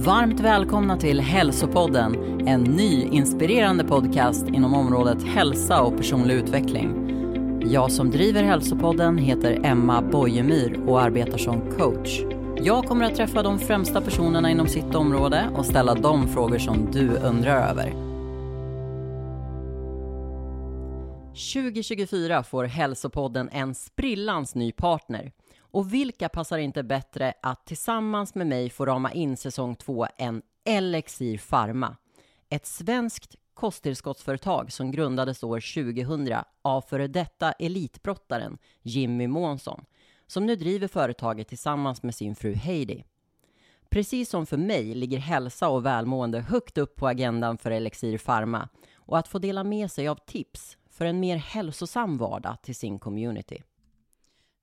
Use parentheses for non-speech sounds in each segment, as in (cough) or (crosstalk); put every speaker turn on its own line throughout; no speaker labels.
Varmt välkomna till Hälsopodden, en ny inspirerande podcast inom området hälsa och personlig utveckling. Jag som driver Hälsopodden heter Emma Bojemyr och arbetar som coach. Jag kommer att träffa de främsta personerna inom sitt område och ställa de frågor som du undrar över. 2024 får Hälsopodden en sprillans ny partner. Och vilka passar inte bättre att tillsammans med mig få rama in säsong två än Elixir Pharma? Ett svenskt kosttillskottsföretag som grundades år 2000 av före detta elitbrottaren Jimmy Månsson som nu driver företaget tillsammans med sin fru Heidi. Precis som för mig ligger hälsa och välmående högt upp på agendan för Elixir Pharma och att få dela med sig av tips för en mer hälsosam vardag till sin community.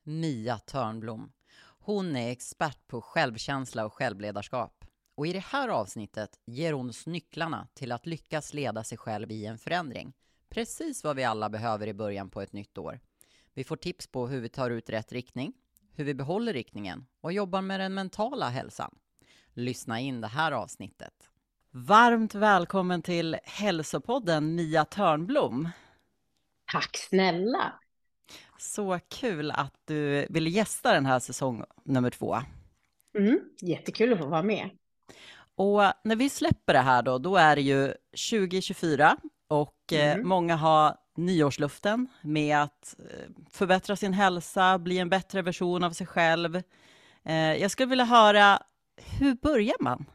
Mia Törnblom. Hon är expert på självkänsla och självledarskap. Och i det här avsnittet ger hon oss nycklarna till att lyckas leda sig själv i en förändring. Precis vad vi alla behöver i början på ett nytt år. Vi får tips på hur vi tar ut rätt riktning, hur vi behåller riktningen och jobbar med den mentala hälsan. Lyssna in det här avsnittet. Varmt välkommen till Hälsopodden Mia Törnblom.
Tack snälla!
Så kul att du ville gästa den här säsong nummer två.
Mm, jättekul att få vara med.
Och när vi släpper det här då, då är det ju 2024 och eh, mm. många har nyårsluften med att eh, förbättra sin hälsa, bli en bättre version av sig själv. Eh, jag skulle vilja höra, hur börjar man?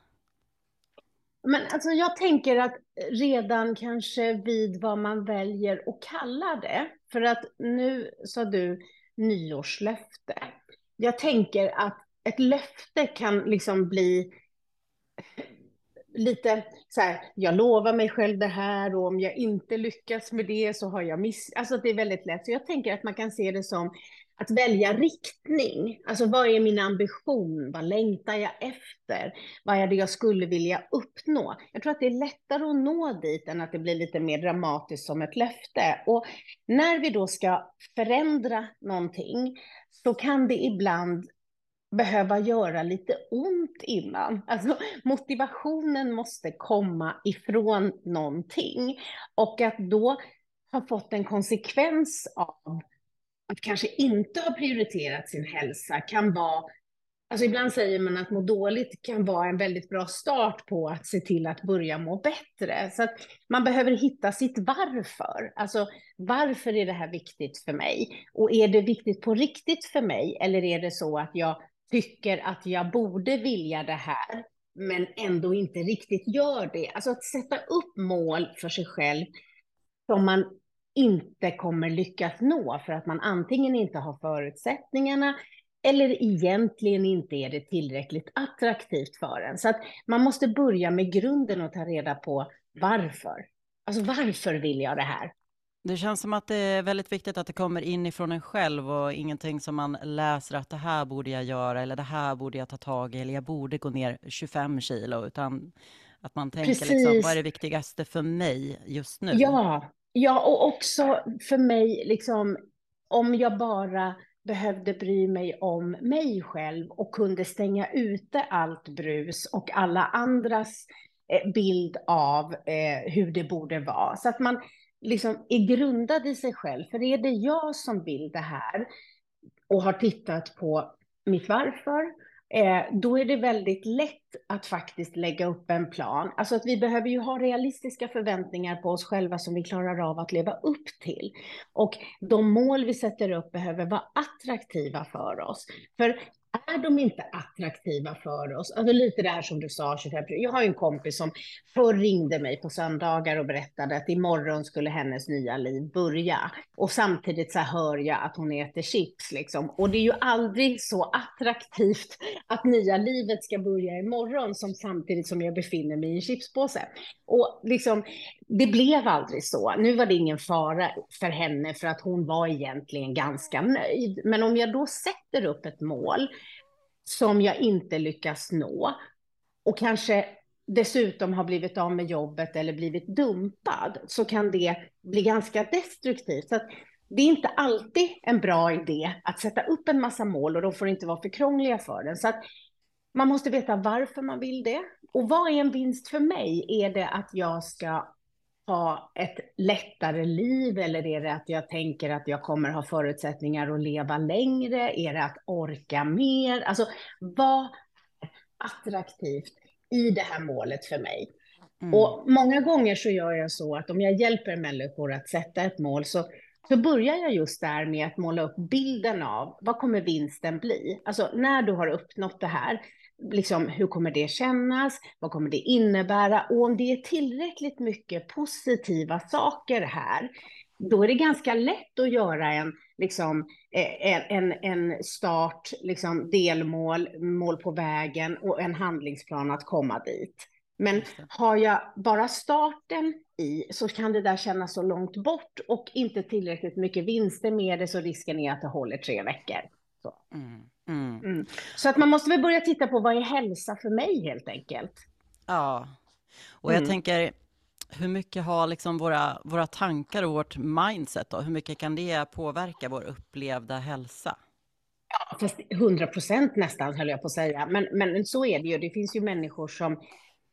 Men alltså jag tänker att redan kanske vid vad man väljer att kalla det, för att nu sa du nyårslöfte. Jag tänker att ett löfte kan liksom bli lite så här, jag lovar mig själv det här och om jag inte lyckas med det så har jag miss... Alltså det är väldigt lätt. Så jag tänker att man kan se det som att välja riktning. Alltså vad är min ambition? Vad längtar jag efter? Vad är det jag skulle vilja uppnå? Jag tror att det är lättare att nå dit än att det blir lite mer dramatiskt som ett löfte. Och när vi då ska förändra någonting så kan det ibland behöva göra lite ont innan. Alltså motivationen måste komma ifrån någonting. Och att då ha fått en konsekvens av att kanske inte ha prioriterat sin hälsa kan vara Alltså ibland säger man att må dåligt kan vara en väldigt bra start på att se till att börja må bättre. Så att man behöver hitta sitt varför. Alltså varför är det här viktigt för mig? Och är det viktigt på riktigt för mig? Eller är det så att jag tycker att jag borde vilja det här, men ändå inte riktigt gör det? Alltså att sätta upp mål för sig själv som man inte kommer lyckas nå för att man antingen inte har förutsättningarna eller egentligen inte är det tillräckligt attraktivt för en. Så att man måste börja med grunden och ta reda på varför. Alltså varför vill jag det här?
Det känns som att det är väldigt viktigt att det kommer inifrån en själv och ingenting som man läser att det här borde jag göra eller det här borde jag ta tag i eller jag borde gå ner 25 kilo utan att man tänker liksom, vad är det viktigaste för mig just nu?
Ja, Ja, och också för mig, liksom, om jag bara behövde bry mig om mig själv och kunde stänga ute allt brus och alla andras eh, bild av eh, hur det borde vara. Så att man liksom är grundad i sig själv. För är det jag som vill det här och har tittat på mitt varför eh, då är det väldigt lätt att faktiskt lägga upp en plan. Alltså att vi behöver ju ha realistiska förväntningar på oss själva som vi klarar av att leva upp till. Och de mål vi sätter upp behöver vara attraktiva för oss. För är de inte attraktiva för oss? Alltså lite det här som du sa, 25 Jag har en kompis som förr ringde mig på söndagar och berättade att imorgon skulle hennes nya liv börja. Och samtidigt så hör jag att hon äter chips liksom. Och det är ju aldrig så attraktivt att nya livet ska börja imorgon som samtidigt som jag befinner mig i en chipspåse. Och liksom, det blev aldrig så. Nu var det ingen fara för henne för att hon var egentligen ganska nöjd. Men om jag då sätter upp ett mål som jag inte lyckas nå och kanske dessutom har blivit av med jobbet eller blivit dumpad så kan det bli ganska destruktivt. Så det är inte alltid en bra idé att sätta upp en massa mål och de får inte vara för krångliga för den. Så att man måste veta varför man vill det. Och vad är en vinst för mig? Är det att jag ska ha ett lättare liv eller är det att jag tänker att jag kommer ha förutsättningar att leva längre? Är det att orka mer? Alltså, vad är attraktivt i det här målet för mig? Mm. Och många gånger så gör jag så att om jag hjälper människor att sätta ett mål så, så börjar jag just där med att måla upp bilden av vad kommer vinsten bli? Alltså när du har uppnått det här, liksom, hur kommer det kännas? Vad kommer det innebära? Och om det är tillräckligt mycket positiva saker här, då är det ganska lätt att göra en, liksom, eh, en, en start, liksom, delmål, mål på vägen och en handlingsplan att komma dit. Men har jag bara starten i så kan det där kännas så långt bort och inte tillräckligt mycket vinster med det så risken är att det håller tre veckor. Så. Mm. Mm. Mm. Så att man måste väl börja titta på vad är hälsa för mig helt enkelt.
Ja, och jag mm. tänker hur mycket har liksom våra, våra tankar och vårt mindset då? Hur mycket kan det påverka vår upplevda hälsa?
Ja, fast 100 procent nästan höll jag på att säga. Men, men så är det ju. Det finns ju människor som,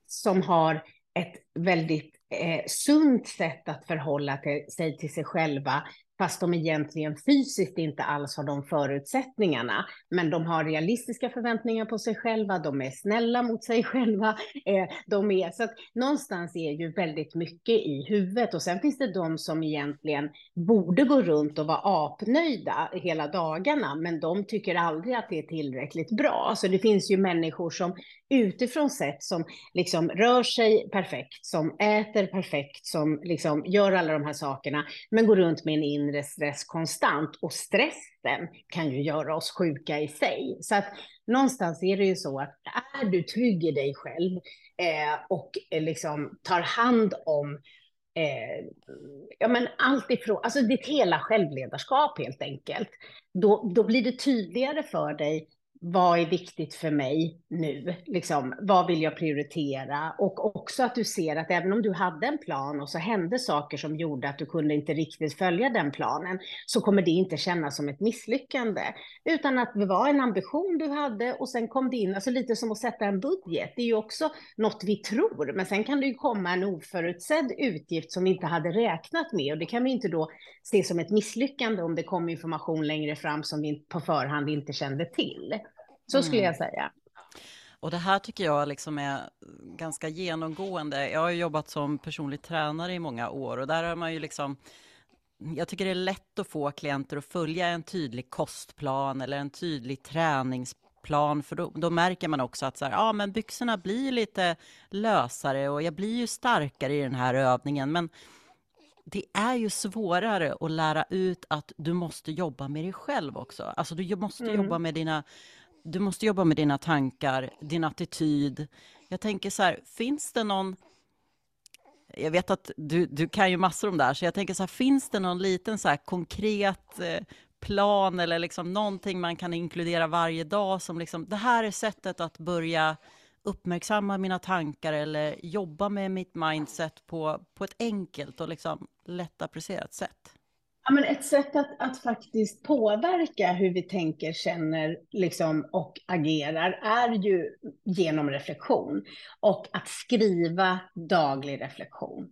som har ett väldigt eh, sunt sätt att förhålla till, sig till sig själva fast de egentligen fysiskt inte alls har de förutsättningarna. Men de har realistiska förväntningar på sig själva, de är snälla mot sig själva. (laughs) Eh, de är, så att någonstans är ju väldigt mycket i huvudet och sen finns det de som egentligen borde gå runt och vara apnöjda hela dagarna, men de tycker aldrig att det är tillräckligt bra. Så det finns ju människor som utifrån sett som liksom rör sig perfekt, som äter perfekt, som liksom gör alla de här sakerna, men går runt med en inre stress konstant. Och stressen kan ju göra oss sjuka i sig. Så att någonstans är det ju så att är du trygg i dig själv eh, och eh, liksom tar hand om eh, ja, men allt ifrån, alltså ditt hela självledarskap helt enkelt, då, då blir det tydligare för dig vad är viktigt för mig nu? Liksom, vad vill jag prioritera? Och också att du ser att även om du hade en plan och så hände saker som gjorde att du kunde inte riktigt följa den planen, så kommer det inte kännas som ett misslyckande, utan att det var en ambition du hade och sen kom det in, alltså lite som att sätta en budget. Det är ju också något vi tror, men sen kan det ju komma en oförutsedd utgift som vi inte hade räknat med och det kan vi inte då se som ett misslyckande om det kom information längre fram som vi på förhand inte kände till. Så skulle jag mm. säga.
Och det här tycker jag liksom är ganska genomgående. Jag har jobbat som personlig tränare i många år och där har man ju liksom jag tycker det är lätt att få klienter att följa en tydlig kostplan eller en tydlig träningsplan, för då, då märker man också att så här, ja, men byxorna blir lite lösare och jag blir ju starkare i den här övningen. Men det är ju svårare att lära ut att du måste jobba med dig själv också. Alltså du måste mm. jobba med dina du måste jobba med dina tankar, din attityd. Jag tänker så här, finns det någon... Jag vet att du, du kan ju massor om det här, så jag tänker så här, finns det någon liten så här konkret eh, plan eller liksom någonting man kan inkludera varje dag som liksom, det här är sättet att börja uppmärksamma mina tankar eller jobba med mitt mindset på, på ett enkelt och liksom lättapplicerat sätt?
Ja, men ett sätt att, att faktiskt påverka hur vi tänker, känner liksom, och agerar är ju genom reflektion och att skriva daglig reflektion.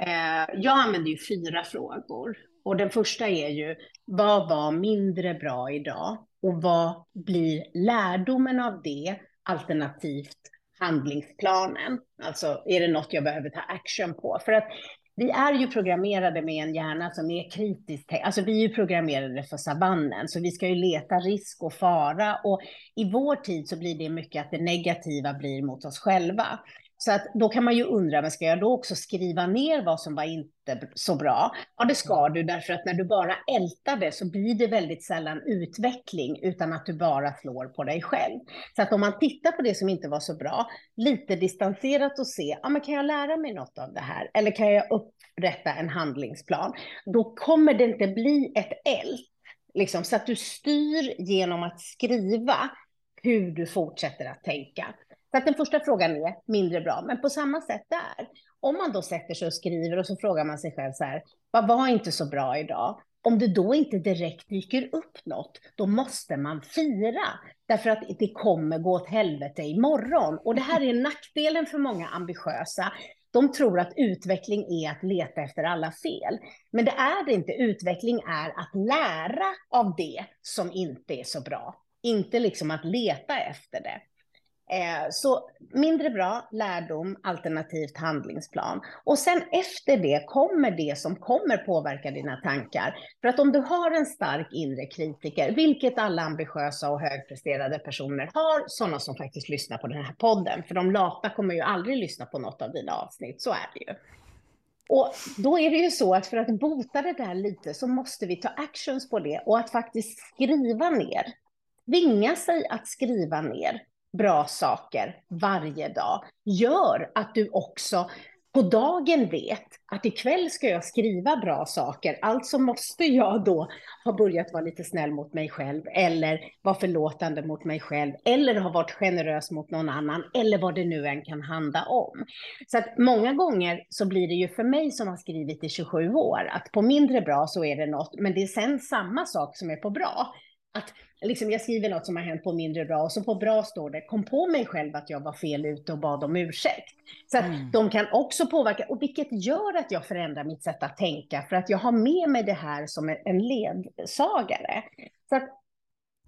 Eh, jag använder ju fyra frågor och den första är ju vad var mindre bra idag och vad blir lärdomen av det alternativt handlingsplanen? Alltså, är det något jag behöver ta action på? För att vi är ju programmerade med en hjärna som är kritisk. Alltså vi är ju programmerade för savannen, så vi ska ju leta risk och fara. Och i vår tid så blir det mycket att det negativa blir mot oss själva. Så att då kan man ju undra, men ska jag då också skriva ner vad som var inte så bra? Ja, det ska du, därför att när du bara ältar det så blir det väldigt sällan utveckling, utan att du bara slår på dig själv. Så att om man tittar på det som inte var så bra, lite distanserat och se, ja, men kan jag lära mig något av det här? Eller kan jag upprätta en handlingsplan? Då kommer det inte bli ett eld, liksom, så att du styr genom att skriva hur du fortsätter att tänka. Så att den första frågan är mindre bra, men på samma sätt där. Om man då sätter sig och skriver och så frågar man sig själv så här, vad var inte så bra idag? om det då inte direkt dyker upp något, då måste man fira. Därför att det kommer gå åt helvete imorgon. Och det här är nackdelen för många ambitiösa. De tror att utveckling är att leta efter alla fel. Men det är det inte. Utveckling är att lära av det som inte är så bra. Inte liksom att leta efter det. Eh, så mindre bra, lärdom, alternativt handlingsplan. Och sen efter det kommer det som kommer påverka dina tankar. För att om du har en stark inre kritiker, vilket alla ambitiösa och högpresterade personer har, sådana som faktiskt lyssnar på den här podden, för de lata kommer ju aldrig lyssna på något av dina avsnitt, så är det ju. Och då är det ju så att för att bota det där lite så måste vi ta actions på det och att faktiskt skriva ner. Tvinga sig att skriva ner bra saker varje dag gör att du också på dagen vet att ikväll ska jag skriva bra saker, alltså måste jag då ha börjat vara lite snäll mot mig själv eller vara förlåtande mot mig själv eller ha varit generös mot någon annan eller vad det nu än kan handla om. Så att många gånger så blir det ju för mig som har skrivit i 27 år att på mindre bra så är det något, men det är sen samma sak som är på bra. Att liksom jag skriver något som har hänt på mindre bra och så på bra står det, kom på mig själv att jag var fel ute och bad om ursäkt. Så att mm. de kan också påverka, och vilket gör att jag förändrar mitt sätt att tänka, för att jag har med mig det här som en ledsagare. Så att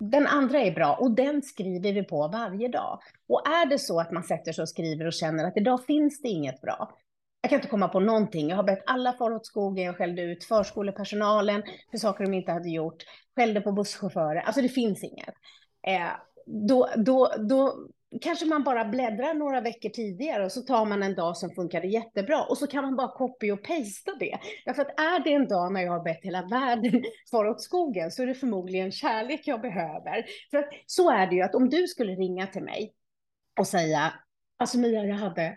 den andra är bra och den skriver vi på varje dag. Och är det så att man sätter sig och skriver och känner att idag finns det inget bra, jag kan inte komma på någonting. Jag har bett alla fara åt skogen, jag skällde ut förskolepersonalen för saker de inte hade gjort, skällde på busschaufförer. Alltså det finns inget. Eh, då, då, då kanske man bara bläddrar några veckor tidigare och så tar man en dag som funkade jättebra och så kan man bara copy och pasta det. Därför att är det en dag när jag har bett hela världen (laughs) fara åt skogen så är det förmodligen kärlek jag behöver. För att så är det ju att om du skulle ringa till mig och säga, alltså Mia, jag hade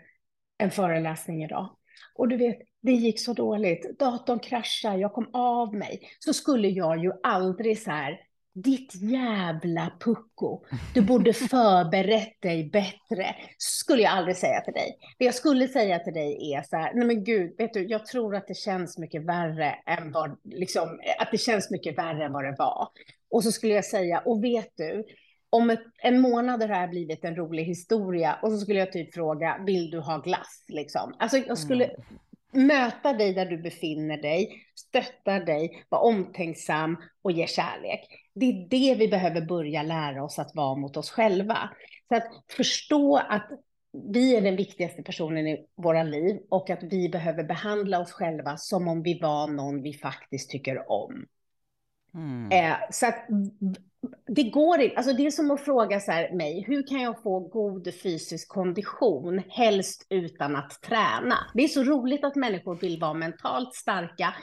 en föreläsning idag. Och du vet, det gick så dåligt. Datorn kraschade, jag kom av mig. Så skulle jag ju aldrig så här, ditt jävla pucko, du borde (laughs) förberett dig bättre. Skulle jag aldrig säga till dig. Det jag skulle säga till dig är så här, nej men gud, vet du, jag tror att det känns mycket värre än vad, liksom, att det känns mycket värre än vad det var. Och så skulle jag säga, och vet du, om ett, en månad har det här blivit en rolig historia och så skulle jag typ fråga, vill du ha glass? Liksom. Alltså jag skulle mm. möta dig där du befinner dig, stötta dig, vara omtänksam och ge kärlek. Det är det vi behöver börja lära oss att vara mot oss själva. Så att förstå att vi är den viktigaste personen i våra liv och att vi behöver behandla oss själva som om vi var någon vi faktiskt tycker om. Mm. Eh, så att det går inte, alltså det är som att fråga så här, mig, hur kan jag få god fysisk kondition, helst utan att träna? Det är så roligt att människor vill vara mentalt starka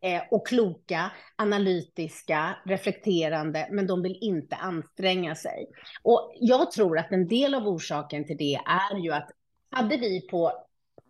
eh, och kloka, analytiska, reflekterande, men de vill inte anstränga sig. Och jag tror att en del av orsaken till det är ju att hade vi på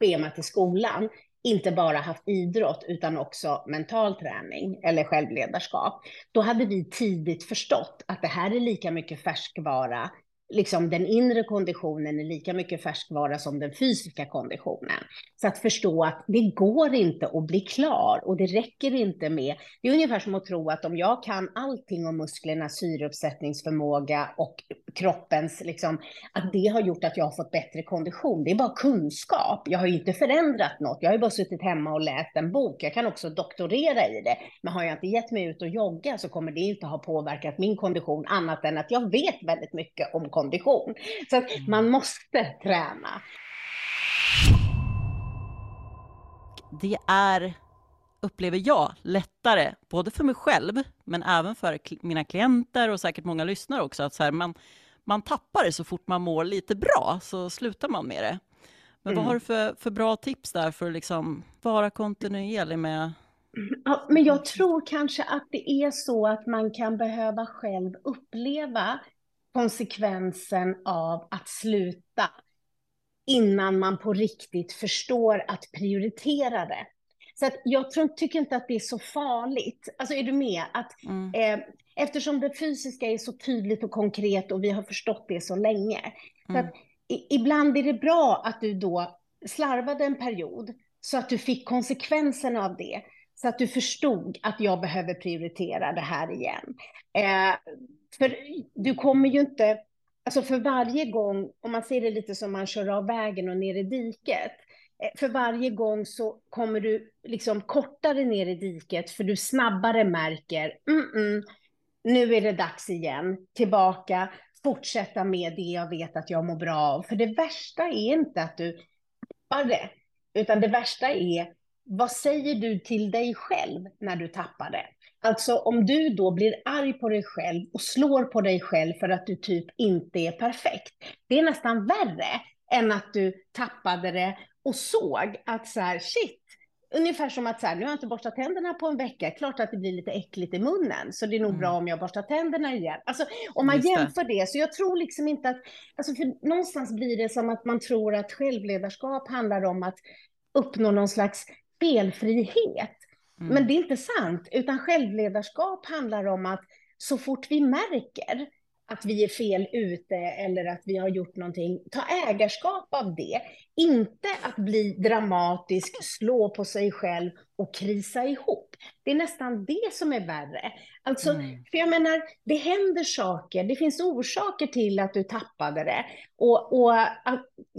schemat i skolan inte bara haft idrott utan också mental träning eller självledarskap, då hade vi tidigt förstått att det här är lika mycket färskvara liksom den inre konditionen är lika mycket färskvara som den fysiska konditionen. Så att förstå att det går inte att bli klar och det räcker inte med, det är ungefär som att tro att om jag kan allting om musklernas syreuppsättningsförmåga och kroppens, liksom, att det har gjort att jag har fått bättre kondition. Det är bara kunskap. Jag har ju inte förändrat något. Jag har ju bara suttit hemma och läst en bok. Jag kan också doktorera i det. Men har jag inte gett mig ut och jogga så kommer det inte ha påverkat min kondition annat än att jag vet väldigt mycket om kondition. Så att mm. man måste träna.
Det är, upplever jag, lättare, både för mig själv, men även för mina klienter och säkert många lyssnare också, att så här, man, man tappar det så fort man mår lite bra, så slutar man med det. Men mm. vad har du för, för bra tips där för att liksom vara kontinuerlig med
Ja, men jag tror kanske att det är så att man kan behöva själv uppleva konsekvensen av att sluta innan man på riktigt förstår att prioritera det. Så att jag tror, tycker inte att det är så farligt. Alltså är du med? Att, mm. eh, eftersom det fysiska är så tydligt och konkret och vi har förstått det så länge. Mm. Så att, i, ibland är det bra att du då slarvade en period så att du fick konsekvenserna av det. så att du förstod att jag behöver prioritera det här igen. Eh, för du kommer ju inte, alltså för varje gång, om man ser det lite som man kör av vägen och ner i diket, eh, för varje gång så kommer du liksom kortare ner i diket för du snabbare märker, mm -mm, nu är det dags igen, tillbaka, fortsätta med det jag vet att jag mår bra av. För det värsta är inte att du tappar det, utan det värsta är vad säger du till dig själv när du tappar det? Alltså om du då blir arg på dig själv och slår på dig själv för att du typ inte är perfekt. Det är nästan värre än att du tappade det och såg att så här, shit, ungefär som att så här, nu har jag inte borstat tänderna på en vecka, klart att det blir lite äckligt i munnen, så det är nog mm. bra om jag borstar tänderna igen. Alltså om man Just jämför det. det, så jag tror liksom inte att, alltså för någonstans blir det som att man tror att självledarskap handlar om att uppnå någon slags felfrihet. Mm. Men det är inte sant, utan självledarskap handlar om att så fort vi märker att vi är fel ute eller att vi har gjort någonting, ta ägarskap av det. Inte att bli dramatisk, slå på sig själv och krisa ihop. Det är nästan det som är värre. Alltså, mm. för jag menar, det händer saker, det finns orsaker till att du tappade det. Och, och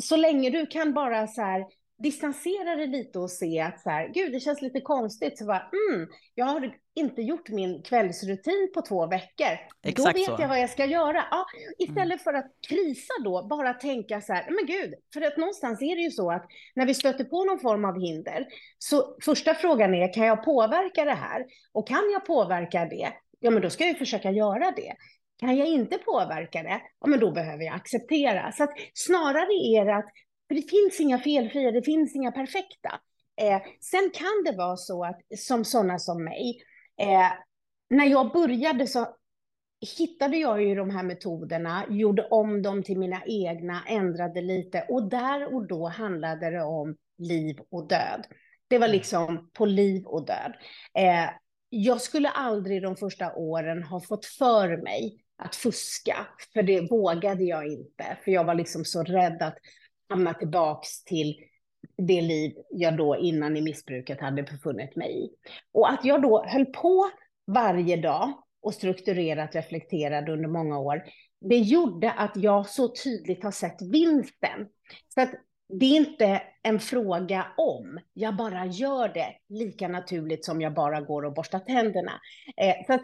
så länge du kan bara så här, distansera dig lite och se att så här, gud, det känns lite konstigt. Så bara, mm, jag har inte gjort min kvällsrutin på två veckor. Exakt då vet så. jag vad jag ska göra. Ja, istället mm. för att krisa då, bara tänka så här, men gud, för att någonstans är det ju så att när vi stöter på någon form av hinder, så första frågan är, kan jag påverka det här? Och kan jag påverka det, ja men då ska jag försöka göra det. Kan jag inte påverka det, ja men då behöver jag acceptera. Så att snarare är det att för det finns inga felfria, det finns inga perfekta. Eh, sen kan det vara så att, som sådana som mig, eh, när jag började så hittade jag ju de här metoderna, gjorde om dem till mina egna, ändrade lite och där och då handlade det om liv och död. Det var liksom på liv och död. Eh, jag skulle aldrig de första åren ha fått för mig att fuska, för det vågade jag inte, för jag var liksom så rädd att hamna tillbaks till det liv jag då innan i missbruket hade befunnit mig i. Och att jag då höll på varje dag och strukturerat reflekterade under många år, det gjorde att jag så tydligt har sett vinsten. Så att det är inte en fråga om, jag bara gör det lika naturligt som jag bara går och borstar tänderna. Eh, så att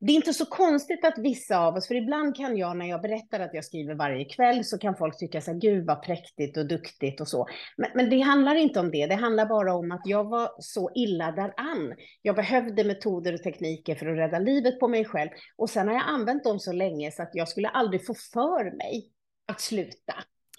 det är inte så konstigt att vissa av oss, för ibland kan jag när jag berättar att jag skriver varje kväll så kan folk tycka så här, gud vad präktigt och duktigt och så. Men, men, det handlar inte om det, det handlar bara om att jag var så illa däran. Jag behövde metoder och tekniker för att rädda livet på mig själv och sen har jag använt dem så länge så att jag skulle aldrig få för mig att sluta.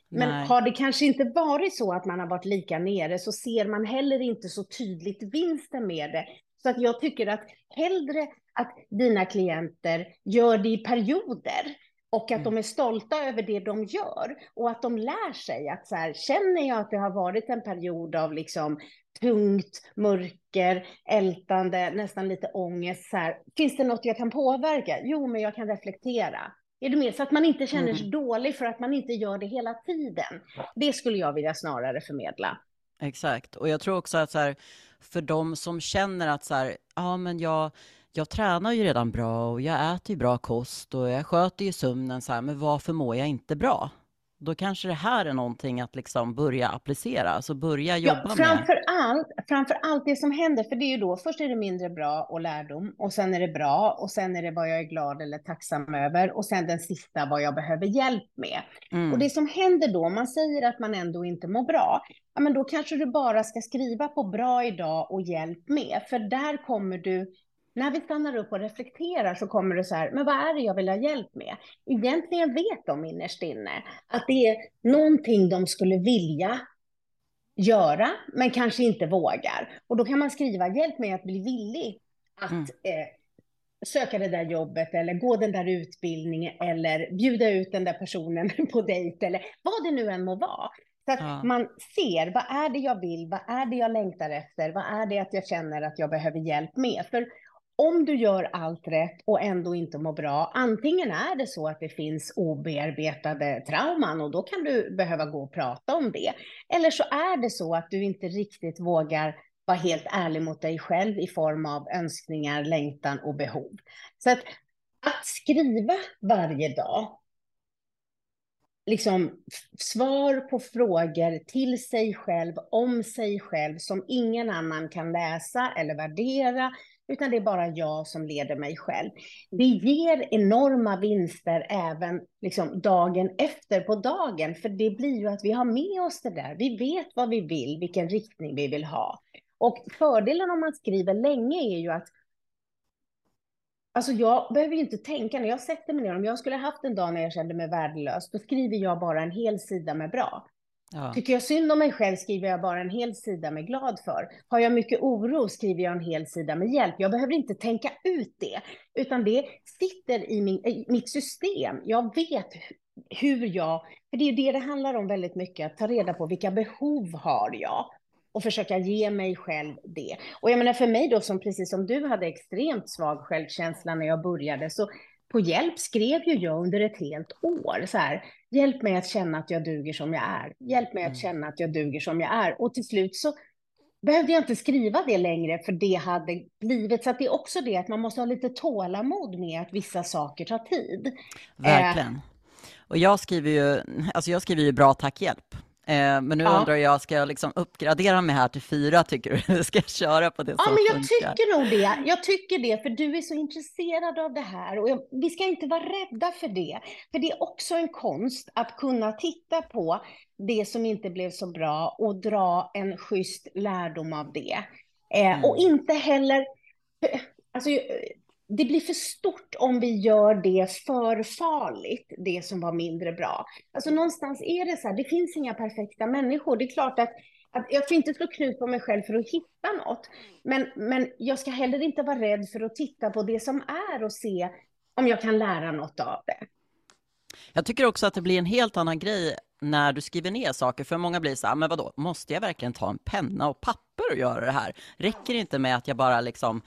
Men Nej. har det kanske inte varit så att man har varit lika nere så ser man heller inte så tydligt vinsten med det. Så att jag tycker att hellre att dina klienter gör det i perioder och att mm. de är stolta över det de gör och att de lär sig att så här, känner jag att det har varit en period av liksom tungt, mörker, ältande, nästan lite ångest, så här, finns det något jag kan påverka? Jo, men jag kan reflektera. Är du med? Så att man inte känner sig mm. dålig för att man inte gör det hela tiden. Det skulle jag vilja snarare förmedla.
Exakt, och jag tror också att så här, för de som känner att så här, ja men jag, jag tränar ju redan bra och jag äter ju bra kost och jag sköter ju sömnen så här, men varför mår jag inte bra? Då kanske det här är någonting att liksom börja applicera, alltså börja jobba ja,
framför
med.
Allt, framför allt det som händer, för det är ju då, först är det mindre bra och lärdom och sen är det bra och sen är det vad jag är glad eller tacksam över och sen den sista vad jag behöver hjälp med. Mm. Och det som händer då, man säger att man ändå inte mår bra, ja men då kanske du bara ska skriva på bra idag och hjälp med, för där kommer du när vi stannar upp och reflekterar så kommer det så här, men vad är det jag vill ha hjälp med? Egentligen vet de innerst inne att det är någonting de skulle vilja göra, men kanske inte vågar. Och då kan man skriva hjälp med att bli villig att mm. eh, söka det där jobbet eller gå den där utbildningen eller bjuda ut den där personen (laughs) på dejt eller vad det nu än må vara. Så att ja. man ser, vad är det jag vill, vad är det jag längtar efter, vad är det att jag känner att jag behöver hjälp med? För om du gör allt rätt och ändå inte mår bra, antingen är det så att det finns obearbetade trauman och då kan du behöva gå och prata om det. Eller så är det så att du inte riktigt vågar vara helt ärlig mot dig själv i form av önskningar, längtan och behov. Så att, att skriva varje dag, liksom svar på frågor till sig själv, om sig själv, som ingen annan kan läsa eller värdera, utan det är bara jag som leder mig själv. Det ger enorma vinster även liksom dagen efter på dagen, för det blir ju att vi har med oss det där. Vi vet vad vi vill, vilken riktning vi vill ha. Och fördelen om man skriver länge är ju att Alltså jag behöver ju inte tänka, när jag sätter mig ner, om jag skulle haft en dag när jag kände mig värdelös, då skriver jag bara en hel sida med bra. Ja. Tycker jag synd om mig själv skriver jag bara en hel sida med glad för. Har jag mycket oro skriver jag en hel sida med hjälp. Jag behöver inte tänka ut det, utan det sitter i, min, i mitt system. Jag vet hur jag, för det är det det handlar om väldigt mycket, att ta reda på vilka behov har jag och försöka ge mig själv det. Och jag menar för mig då, som precis som du hade extremt svag självkänsla när jag började, så på hjälp skrev ju jag under ett helt år. Så här, hjälp mig att känna att jag duger som jag är. Hjälp mig att mm. känna att jag duger som jag är. Och till slut så behövde jag inte skriva det längre, för det hade blivit. Så att det är också det att man måste ha lite tålamod med att vissa saker tar tid.
Verkligen. Eh, och jag skriver ju, alltså jag skriver ju bra tack hjälp. Eh, men nu ja. undrar jag, ska jag liksom uppgradera mig här till fyra, tycker du? (laughs) Ska jag köra på det
Ja, men jag funkar? tycker nog det. Jag tycker det, för du är så intresserad av det här. Och jag, vi ska inte vara rädda för det. För det är också en konst att kunna titta på det som inte blev så bra och dra en schysst lärdom av det. Eh, mm. Och inte heller... (clears throat) Alltså, det blir för stort om vi gör det för farligt, det som var mindre bra. Alltså någonstans är det så här, det finns inga perfekta människor. Det är klart att, att jag får inte slå knut på mig själv för att hitta något. Men, men jag ska heller inte vara rädd för att titta på det som är och se om jag kan lära något av det.
Jag tycker också att det blir en helt annan grej när du skriver ner saker, för många blir så här, ah, men vadå, måste jag verkligen ta en penna och papper och göra det här? Räcker det inte med att jag bara liksom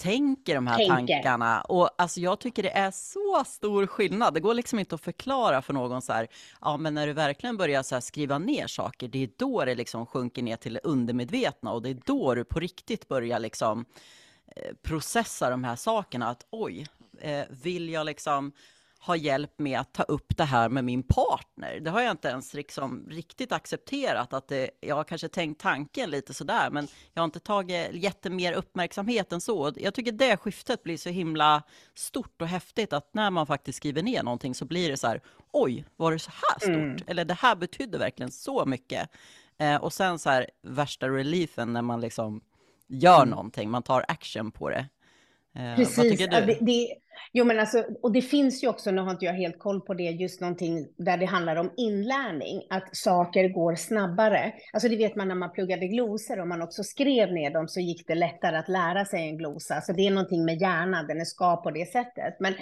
tänker de här tänker. tankarna. Och alltså jag tycker det är så stor skillnad. Det går liksom inte att förklara för någon så här, ja men när du verkligen börjar så skriva ner saker, det är då det liksom sjunker ner till det undermedvetna och det är då du på riktigt börjar liksom eh, processa de här sakerna. Att oj, eh, vill jag liksom ha hjälp med att ta upp det här med min partner. Det har jag inte ens liksom riktigt accepterat. att det, Jag har kanske tänkt tanken lite sådär, men jag har inte tagit jättemer uppmärksamhet än så. Jag tycker det skiftet blir så himla stort och häftigt, att när man faktiskt skriver ner någonting så blir det så här, oj, var det så här stort? Mm. Eller det här betydde verkligen så mycket. Eh, och sen så här, värsta reliefen när man liksom gör mm. någonting, man tar action på det.
Eh, Precis. Vad tycker du? Det, det, jo, men alltså, och det finns ju också, nu har inte jag helt koll på det, just någonting där det handlar om inlärning, att saker går snabbare. Alltså det vet man när man pluggade glosor, om man också skrev ner dem så gick det lättare att lära sig en glosa. Så det är någonting med hjärnan, den är skapad på det sättet. Men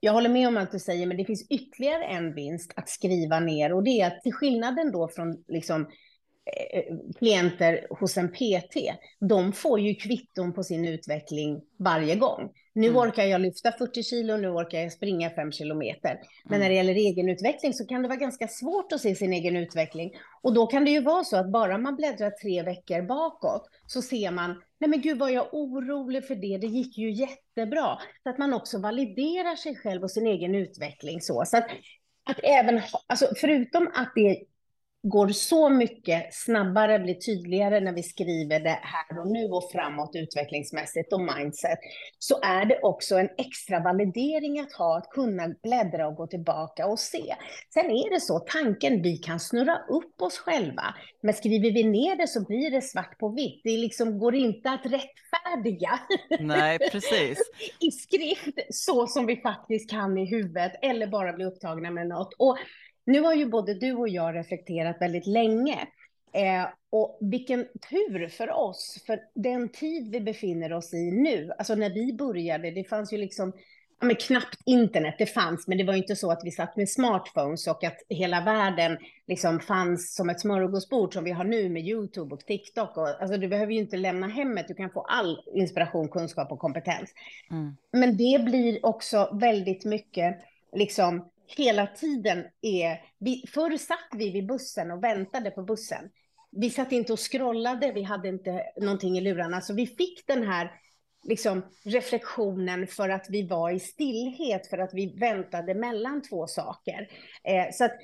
jag håller med om allt du säger, men det finns ytterligare en vinst att skriva ner och det är att till skillnaden då från liksom eh, klienter hos en PT, de får ju kvitton på sin utveckling varje gång. Nu mm. orkar jag lyfta 40 kilo, nu orkar jag springa 5 kilometer. Men mm. när det gäller egenutveckling så kan det vara ganska svårt att se sin egen utveckling. Och då kan det ju vara så att bara man bläddrar tre veckor bakåt så ser man, nej men gud vad jag orolig för det, det gick ju jättebra. Så att man också validerar sig själv och sin egen utveckling så. Så att, att även, alltså förutom att det går så mycket snabbare, blir tydligare när vi skriver det här och nu och framåt utvecklingsmässigt och mindset, så är det också en extra validering att ha, att kunna bläddra och gå tillbaka och se. Sen är det så, tanken, vi kan snurra upp oss själva, men skriver vi ner det så blir det svart på vitt. Det liksom går inte att rättfärdiga
Nej, (laughs) precis.
i skrift så som vi faktiskt kan i huvudet eller bara bli upptagna med något. Och nu har ju både du och jag reflekterat väldigt länge. Eh, och vilken tur för oss, för den tid vi befinner oss i nu, alltså när vi började, det fanns ju liksom ja, men knappt internet, det fanns, men det var ju inte så att vi satt med smartphones och att hela världen liksom fanns som ett smörgåsbord som vi har nu med YouTube och TikTok. Och, alltså du behöver ju inte lämna hemmet, du kan få all inspiration, kunskap och kompetens. Mm. Men det blir också väldigt mycket liksom hela tiden är... Vi, förr satt vi vid bussen och väntade på bussen. vi satt inte och scrollade, vi hade inte någonting i lurarna, så vi fick den här liksom, reflektionen för att vi var i stillhet, för att vi väntade mellan två saker. Eh, så att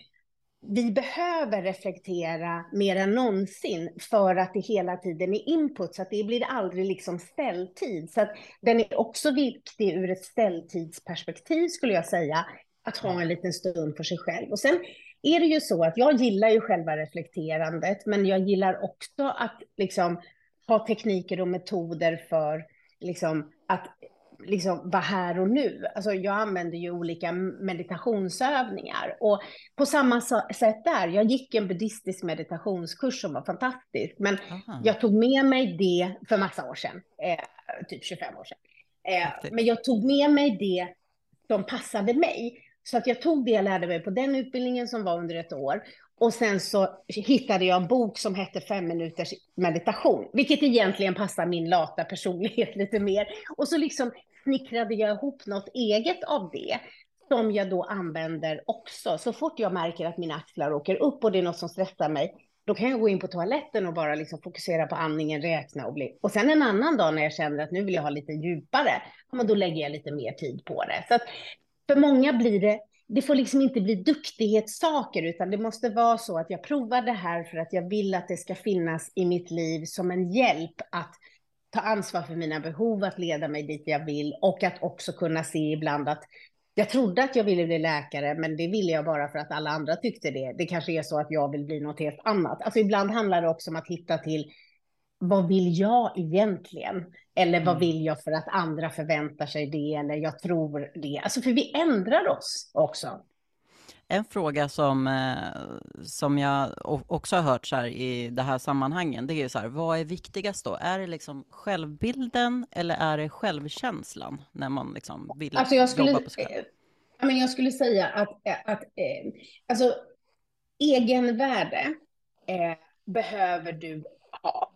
vi behöver reflektera mer än någonsin för att det hela tiden är input, så att det blir aldrig liksom ställtid. Så att den är också viktig ur ett ställtidsperspektiv skulle jag säga, att ha en liten stund för sig själv. Och sen är det ju så att jag gillar ju själva reflekterandet, men jag gillar också att liksom ha tekniker och metoder för liksom att liksom vara här och nu. Alltså jag använder ju olika meditationsövningar och på samma sätt där. Jag gick en buddhistisk meditationskurs som var fantastisk, men Aha. jag tog med mig det för massa år sedan, eh, typ 25 år sedan. Eh, men jag tog med mig det som passade mig. Så att jag tog det jag lärde mig på den utbildningen som var under ett år. Och sen så hittade jag en bok som hette Fem minuters meditation, vilket egentligen passar min lata personlighet (laughs) lite mer. Och så liksom snickrade jag ihop något eget av det som jag då använder också. Så fort jag märker att mina axlar åker upp och det är något som stressar mig, då kan jag gå in på toaletten och bara liksom fokusera på andningen, räkna och bli... Och sen en annan dag när jag känner att nu vill jag ha lite djupare, då lägger jag lite mer tid på det. Så att för många blir det det får liksom inte bli duktighetssaker, utan det måste vara så att jag provar det här för att jag vill att det ska finnas i mitt liv som en hjälp att ta ansvar för mina behov, att leda mig dit jag vill och att också kunna se ibland att jag trodde att jag ville bli läkare, men det ville jag bara för att alla andra tyckte det. Det kanske är så att jag vill bli något helt annat. Alltså ibland handlar det också om att hitta till vad vill jag egentligen? Eller vad mm. vill jag för att andra förväntar sig det eller jag tror det. Alltså för vi ändrar oss också.
En fråga som, eh, som jag också har hört så här i det här sammanhangen, det är så här, vad är viktigast då? Är det liksom självbilden eller är det självkänslan när man liksom vill alltså jag skulle, jobba på sig själv?
Men jag skulle säga att, att eh, alltså, egenvärde eh, behöver du ha.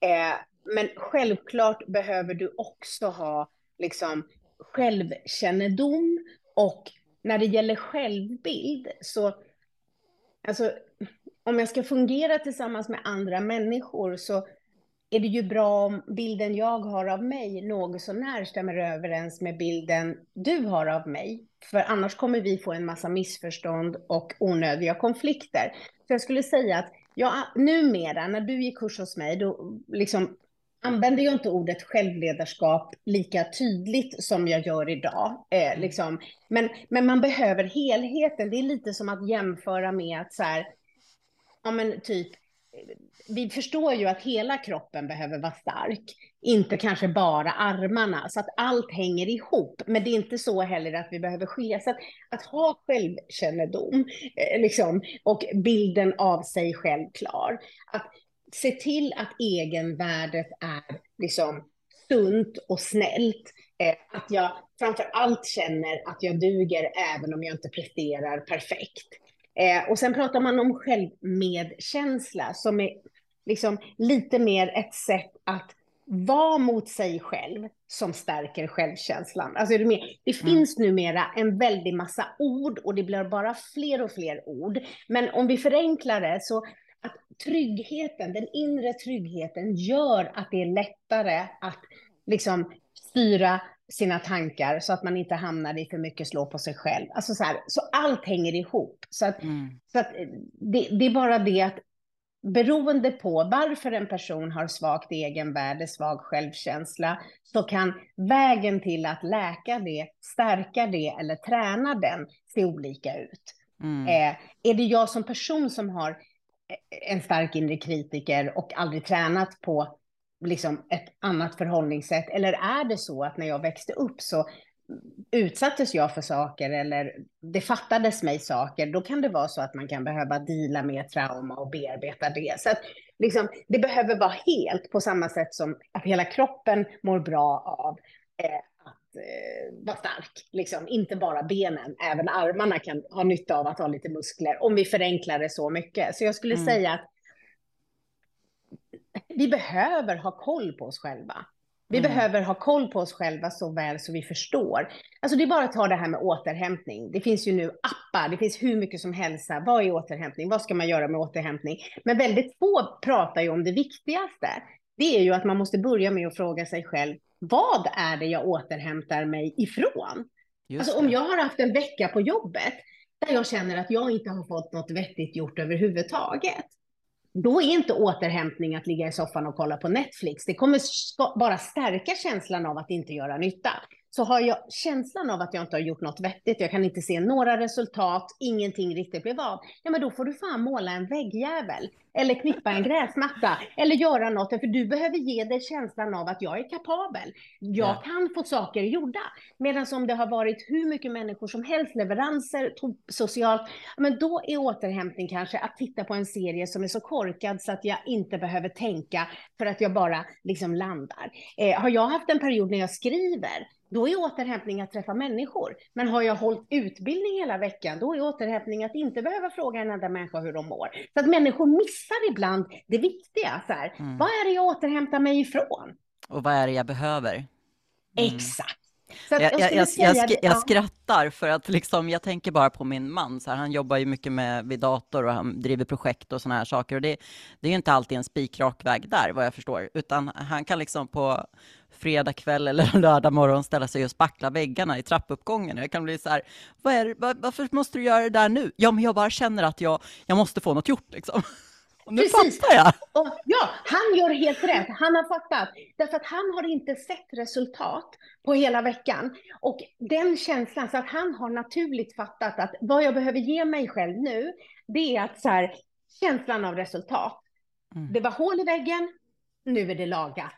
Eh, men självklart behöver du också ha liksom, självkännedom och när det gäller självbild så, alltså, om jag ska fungera tillsammans med andra människor så är det ju bra om bilden jag har av mig något så när stämmer överens med bilden du har av mig. För annars kommer vi få en massa missförstånd och onödiga konflikter. Så jag skulle säga att jag, numera, när du gick kurs hos mig, då liksom använder jag inte ordet självledarskap lika tydligt som jag gör idag. Eh, mm. liksom. men, men man behöver helheten. Det är lite som att jämföra med att så här, ja men typ, vi förstår ju att hela kroppen behöver vara stark, inte kanske bara armarna, så att allt hänger ihop. Men det är inte så heller att vi behöver skilja. Så att, att ha självkännedom eh, liksom, och bilden av sig själv klar. Att se till att egenvärdet är liksom sunt och snällt. Eh, att jag framför allt känner att jag duger även om jag inte presterar perfekt. Eh, och sen pratar man om självmedkänsla som är liksom lite mer ett sätt att vara mot sig själv som stärker självkänslan. Alltså det, det mm. finns numera en väldig massa ord och det blir bara fler och fler ord. Men om vi förenklar det så att tryggheten, den inre tryggheten gör att det är lättare att liksom styra sina tankar så att man inte hamnar i för mycket slå på sig själv. Alltså så, här, så allt hänger ihop. Så, att, mm. så att det, det, är bara det att beroende på varför en person har svagt egenvärde, svag självkänsla, så kan vägen till att läka det, stärka det eller träna den se olika ut. Mm. Eh, är det jag som person som har en stark inre kritiker och aldrig tränat på liksom ett annat förhållningssätt? Eller är det så att när jag växte upp så utsattes jag för saker eller det fattades mig saker, då kan det vara så att man kan behöva dela med trauma och bearbeta det. Så att liksom, det behöver vara helt på samma sätt som att hela kroppen mår bra av eh, eh, vara stark. Liksom. Inte bara benen, även armarna kan ha nytta av att ha lite muskler, om vi förenklar det så mycket. Så jag skulle mm. säga att vi behöver ha koll på oss själva. Vi mm. behöver ha koll på oss själva så väl så vi förstår. Alltså det är bara att ta det här med återhämtning. Det finns ju nu appar, det finns hur mycket som helst. Vad är återhämtning? Vad ska man göra med återhämtning? Men väldigt få pratar ju om det viktigaste. Det är ju att man måste börja med att fråga sig själv, vad är det jag återhämtar mig ifrån? alltså om jag har haft en vecka på jobbet där jag känner att jag inte har fått något vettigt gjort överhuvudtaget då är inte återhämtning att ligga i soffan och kolla på Netflix. Det kommer bara stärka känslan av att inte göra nytta så har jag känslan av att jag inte har gjort något vettigt, jag kan inte se några resultat, ingenting riktigt blev av, ja men då får du fan måla en väggjävel, eller klippa en gräsmatta, eller göra något, för du behöver ge dig känslan av att jag är kapabel, jag ja. kan få saker gjorda. Medan om det har varit hur mycket människor som helst, leveranser, socialt, men då är återhämtning kanske att titta på en serie som är så korkad så att jag inte behöver tänka för att jag bara liksom landar. Eh, har jag haft en period när jag skriver, då är återhämtning att träffa människor. Men har jag hållit utbildning hela veckan, då är återhämtning att inte behöva fråga en enda människa hur de mår. Så att människor missar ibland det viktiga. Så här, mm. Vad är det jag återhämtar mig ifrån?
Och vad är det jag behöver?
Mm. Exakt.
Jag, jag, jag, jag, jag, skrattar för att liksom, jag tänker bara på min man. Så här, han jobbar ju mycket med vid dator och han driver projekt och sådana här saker. Och det, det är ju inte alltid en spikrak väg där, vad jag förstår. Utan han kan liksom på fredag kväll eller lördag morgon ställa sig och spackla väggarna i trappuppgången. Jag kan bli så här, vad är, var, varför måste du göra det där nu? Ja, men jag bara känner att jag, jag måste få något gjort liksom. (laughs) Och nu Precis. fattar jag.
Och, ja, han gör helt rätt. Han har fattat. Därför att han har inte sett resultat på hela veckan. Och den känslan, så att han har naturligt fattat att vad jag behöver ge mig själv nu, det är att så här, känslan av resultat. Mm. Det var hål i väggen, nu är det lagat.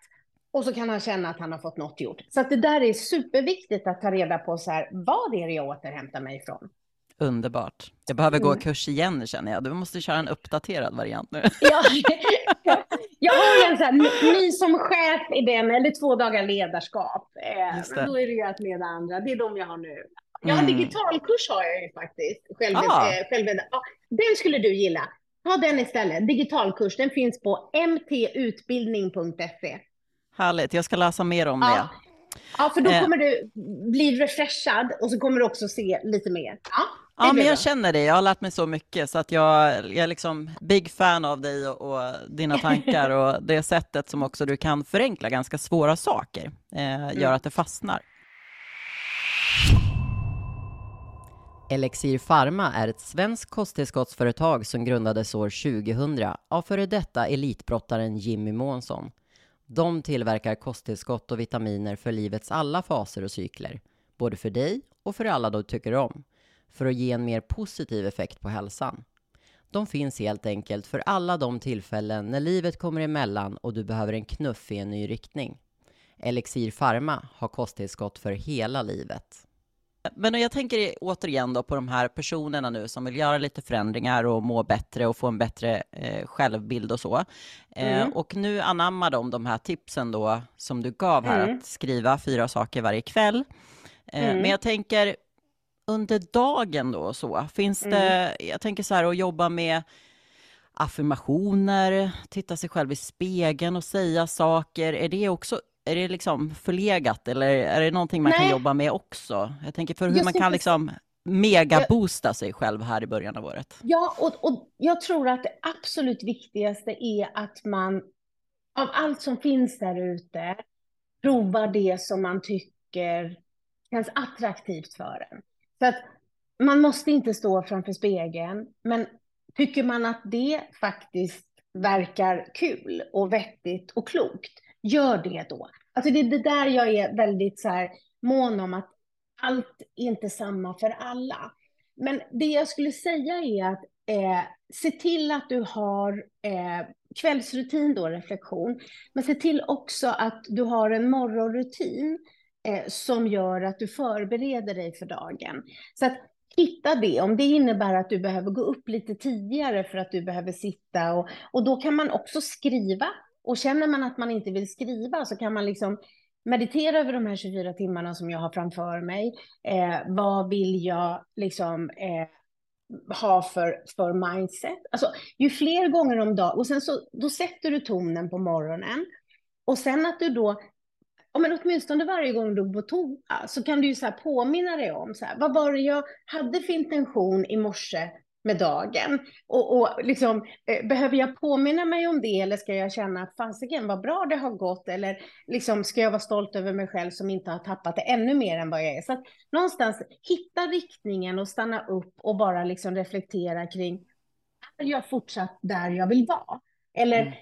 Och så kan han känna att han har fått något gjort. Så att det där är superviktigt att ta reda på så här, vad är det jag återhämtar mig ifrån?
Underbart. Jag behöver gå mm. kurs igen känner jag. Du måste köra en uppdaterad variant nu. (laughs)
Ja, (laughs) jag har en så här, ny som chef i den, eller två dagar ledarskap. Eh, då är det ju att leda andra. Det är de jag har nu. Jag har mm. digitalkurs har jag ju faktiskt. Själv, ah. eh, själv, ja, den skulle du gilla. Ta den istället. Digitalkurs, den finns på mtutbildning.se.
Härligt, jag ska läsa mer om ja. det.
Ja, för då eh. kommer du bli refreshad och så kommer du också se lite mer. Ja,
ja men jag känner det. Jag har lärt mig så mycket så att jag, jag är liksom big fan av dig och, och dina (laughs) tankar och det sättet som också du kan förenkla ganska svåra saker, eh, mm. gör att det fastnar. Elixir Pharma är ett svenskt kosttillskottsföretag som grundades år 2000 av före detta elitbrottaren Jimmy Månsson. De tillverkar kosttillskott och vitaminer för livets alla faser och cykler, både för dig och för alla du tycker om, för att ge en mer positiv effekt på hälsan. De finns helt enkelt för alla de tillfällen när livet kommer emellan och du behöver en knuff i en ny riktning. Elixir Pharma har kosttillskott för hela livet. Men jag tänker återigen då på de här personerna nu som vill göra lite förändringar och må bättre och få en bättre eh, självbild och så. Eh, mm. Och nu anammar de de här tipsen då som du gav här, mm. att skriva fyra saker varje kväll. Eh, mm. Men jag tänker under dagen då så, finns det, mm. jag tänker så här att jobba med affirmationer, titta sig själv i spegeln och säga saker, är det också är det liksom förlegat eller är det någonting man Nej. kan jobba med också? Jag tänker för hur jag man kan liksom megaboosta sig själv här i början av året.
Ja, och, och jag tror att det absolut viktigaste är att man av allt som finns där ute provar det som man tycker känns attraktivt för en. Så att man måste inte stå framför spegeln, men tycker man att det faktiskt verkar kul och vettigt och klokt, gör det då. Alltså det är det där jag är väldigt så här mån om att allt är inte samma för alla. Men det jag skulle säga är att eh, se till att du har eh, kvällsrutin då, reflektion, men se till också att du har en morgonrutin eh, som gör att du förbereder dig för dagen. Så att hitta det, om det innebär att du behöver gå upp lite tidigare för att du behöver sitta och, och då kan man också skriva och känner man att man inte vill skriva så kan man liksom meditera över de här 24 timmarna som jag har framför mig. Eh, vad vill jag liksom eh, ha för, för mindset? Alltså, ju fler gånger om dagen, och sen så då sätter du tonen på morgonen. Och sen att du då ja, men åtminstone varje gång du går på toa så kan du ju så här påminna dig om så här, vad var det jag hade för intention i morse med dagen. Och, och liksom, eh, behöver jag påminna mig om det eller ska jag känna att fasiken vad bra det har gått eller liksom, ska jag vara stolt över mig själv som inte har tappat det ännu mer än vad jag är. Så att någonstans hitta riktningen och stanna upp och bara liksom reflektera kring är jag fortsatt där jag vill vara? Eller mm.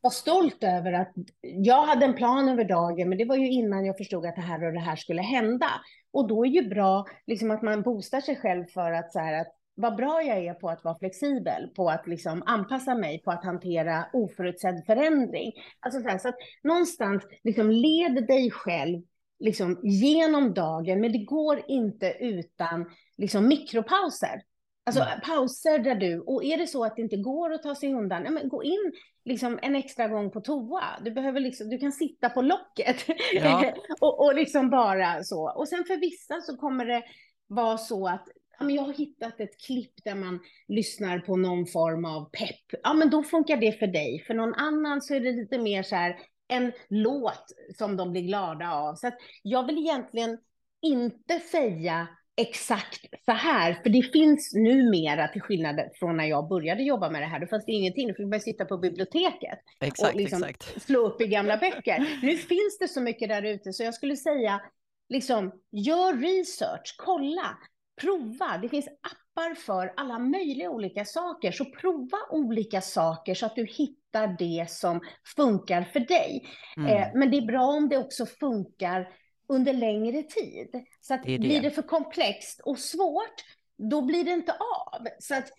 var stolt över att jag hade en plan över dagen, men det var ju innan jag förstod att det här och det här skulle hända. Och då är ju bra liksom att man boostar sig själv för att så här att vad bra jag är på att vara flexibel, på att liksom anpassa mig, på att hantera oförutsedd förändring. Alltså så, här, så att någonstans liksom led dig själv liksom genom dagen, men det går inte utan liksom mikropauser. Alltså mm. pauser där du, och är det så att det inte går att ta sig undan, ja, men gå in liksom en extra gång på toa. Du, behöver liksom, du kan sitta på locket ja. (laughs) och, och liksom bara så. Och sen för vissa så kommer det vara så att jag har hittat ett klipp där man lyssnar på någon form av pepp. Ja, men då funkar det för dig. För någon annan så är det lite mer så här en låt som de blir glada av. Så att jag vill egentligen inte säga exakt så här, för det finns numera, till skillnad från när jag började jobba med det här, då fanns det ingenting, då fick man sitta på biblioteket
exakt,
och liksom
exakt.
slå upp i gamla böcker. Nu finns det så mycket där ute, så jag skulle säga, liksom, gör research, kolla, prova. Det finns appar för alla möjliga olika saker, så prova olika saker så att du hittar det som funkar för dig. Mm. Eh, men det är bra om det också funkar under längre tid. Så att det det. blir det för komplext och svårt, då blir det inte av. Så att,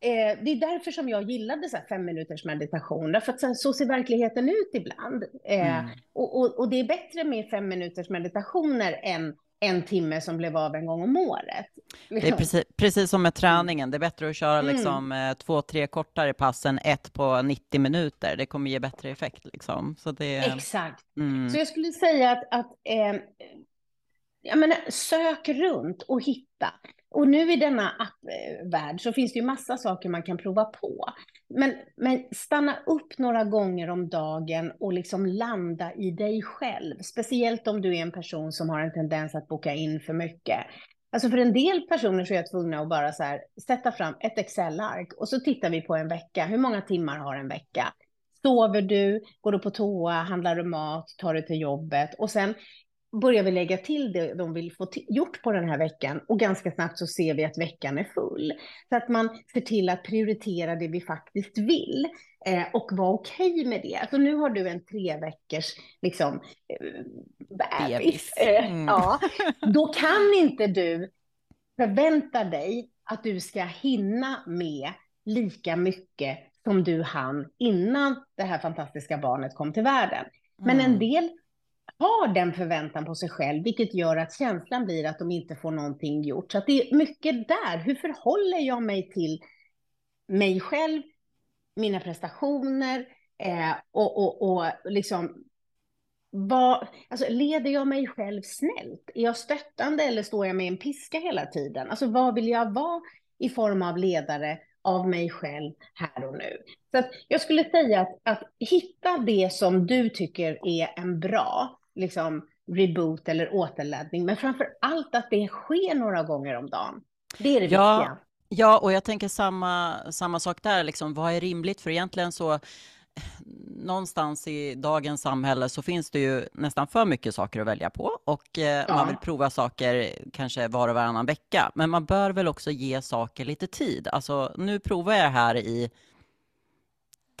eh, det är därför som jag gillade så fem minuters meditation, därför att så, så ser verkligheten ut ibland. Eh, mm. och, och, och, det är bättre med fem minuters meditationer än en timme som blev av en gång om året.
Det är liksom. precis, precis som med träningen, det är bättre att köra mm. liksom, mm. två, tre kortare pass än ett på 90 minuter. Det kommer ge bättre effekt. Liksom. Så det,
Exakt. Mm. Så jag skulle säga att, att eh, jag menar, sök runt och hitta. Och nu i denna appvärld så finns det ju massa saker man kan prova på. Men, men stanna upp några gånger om dagen och liksom landa i dig själv. Speciellt om du är en person som har en tendens att boka in för mycket. Alltså för en del personer så är jag tvungna att bara så här, sätta fram ett Excel-ark och så tittar vi på en vecka. Hur många timmar har en vecka? Sover du? Går du på toa? Handlar du mat? Tar du till jobbet? Och sen börjar vi lägga till det de vill få gjort på den här veckan och ganska snabbt så ser vi att veckan är full. Så att man ser till att prioritera det vi faktiskt vill eh, och vara okej okay med det. Alltså nu har du en tre veckors liksom, eh, bebis. Eh, mm. ja, (laughs) då kan inte du förvänta dig att du ska hinna med lika mycket som du hann innan det här fantastiska barnet kom till världen. Men en mm. del har den förväntan på sig själv, vilket gör att känslan blir att de inte får någonting gjort. Så att det är mycket där. Hur förhåller jag mig till mig själv, mina prestationer eh, och, och, och liksom vad, alltså, leder jag mig själv snällt? Är jag stöttande eller står jag med en piska hela tiden? Alltså vad vill jag vara i form av ledare av mig själv här och nu? Så jag skulle säga att, att hitta det som du tycker är en bra liksom reboot eller återladdning, men framför allt att det sker några gånger om dagen. Det är det ja, viktiga.
Ja, och jag tänker samma, samma sak där, liksom, vad är rimligt? För egentligen så någonstans i dagens samhälle så finns det ju nästan för mycket saker att välja på och eh, ja. man vill prova saker kanske var och varannan vecka. Men man bör väl också ge saker lite tid. Alltså nu provar jag det här i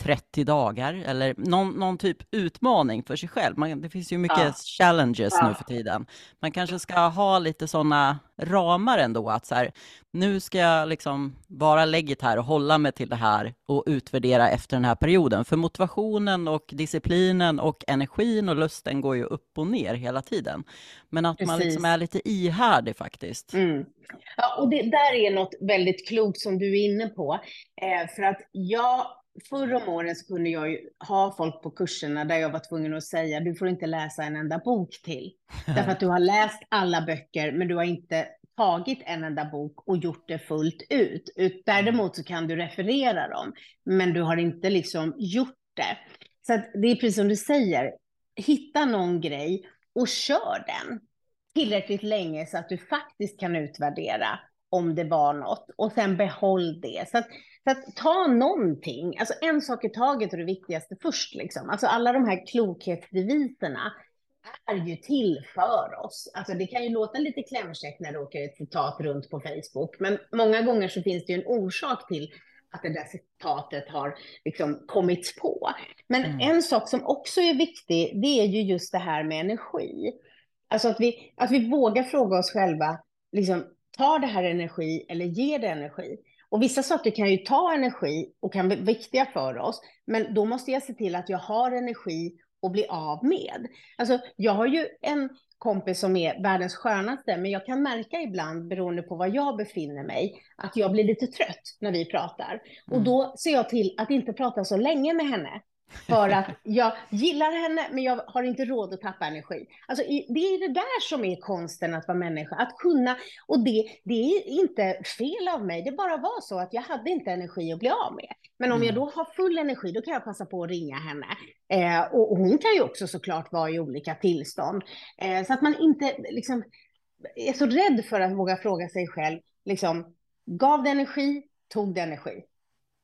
30 dagar eller någon, någon typ utmaning för sig själv. Man, det finns ju mycket ja. challenges ja. nu för tiden. Man kanske ska ha lite sådana ramar ändå, att så här, nu ska jag liksom vara lägget här och hålla mig till det här och utvärdera efter den här perioden. För motivationen och disciplinen och energin och lusten går ju upp och ner hela tiden. Men att Precis. man liksom är lite ihärdig faktiskt.
Mm. Ja, och det där är något väldigt klokt som du är inne på. Eh, för att jag förr om åren så kunde jag ju ha folk på kurserna där jag var tvungen att säga du får inte läsa en enda bok till. (laughs) Därför att du har läst alla böcker men du har inte tagit en enda bok och gjort det fullt ut. Däremot så kan du referera dem men du har inte liksom gjort det. Så det är precis som du säger, hitta någon grej och kör den tillräckligt länge så att du faktiskt kan utvärdera om det var något och sen behåll det. Så att, så att ta någonting, alltså en sak i taget är det viktigaste först. Liksom. Alltså alla de här klokhetsdeviserna är ju till för oss. Alltså det kan ju låta lite klämkäckt när det åker ett citat runt på Facebook, men många gånger så finns det ju en orsak till att det där citatet har liksom kommits på. Men mm. en sak som också är viktig, det är ju just det här med energi. Alltså att vi, att vi vågar fråga oss själva, liksom, tar det här energi eller ger det energi? Och vissa saker kan ju ta energi och kan vara viktiga för oss, men då måste jag se till att jag har energi att bli av med. Alltså, jag har ju en kompis som är världens skönaste, men jag kan märka ibland, beroende på var jag befinner mig, att jag blir lite trött när vi pratar. Mm. Och då ser jag till att inte prata så länge med henne. För att jag gillar henne, men jag har inte råd att tappa energi. Alltså, det är det där som är konsten att vara människa. Att kunna, och det, det är inte fel av mig, det bara var så att jag hade inte energi att bli av med. Men om mm. jag då har full energi, då kan jag passa på att ringa henne. Eh, och, och, hon kan ju också såklart vara i olika tillstånd. Eh, så att man inte liksom, är så rädd för att våga fråga sig själv, liksom, gav det energi, tog det energi?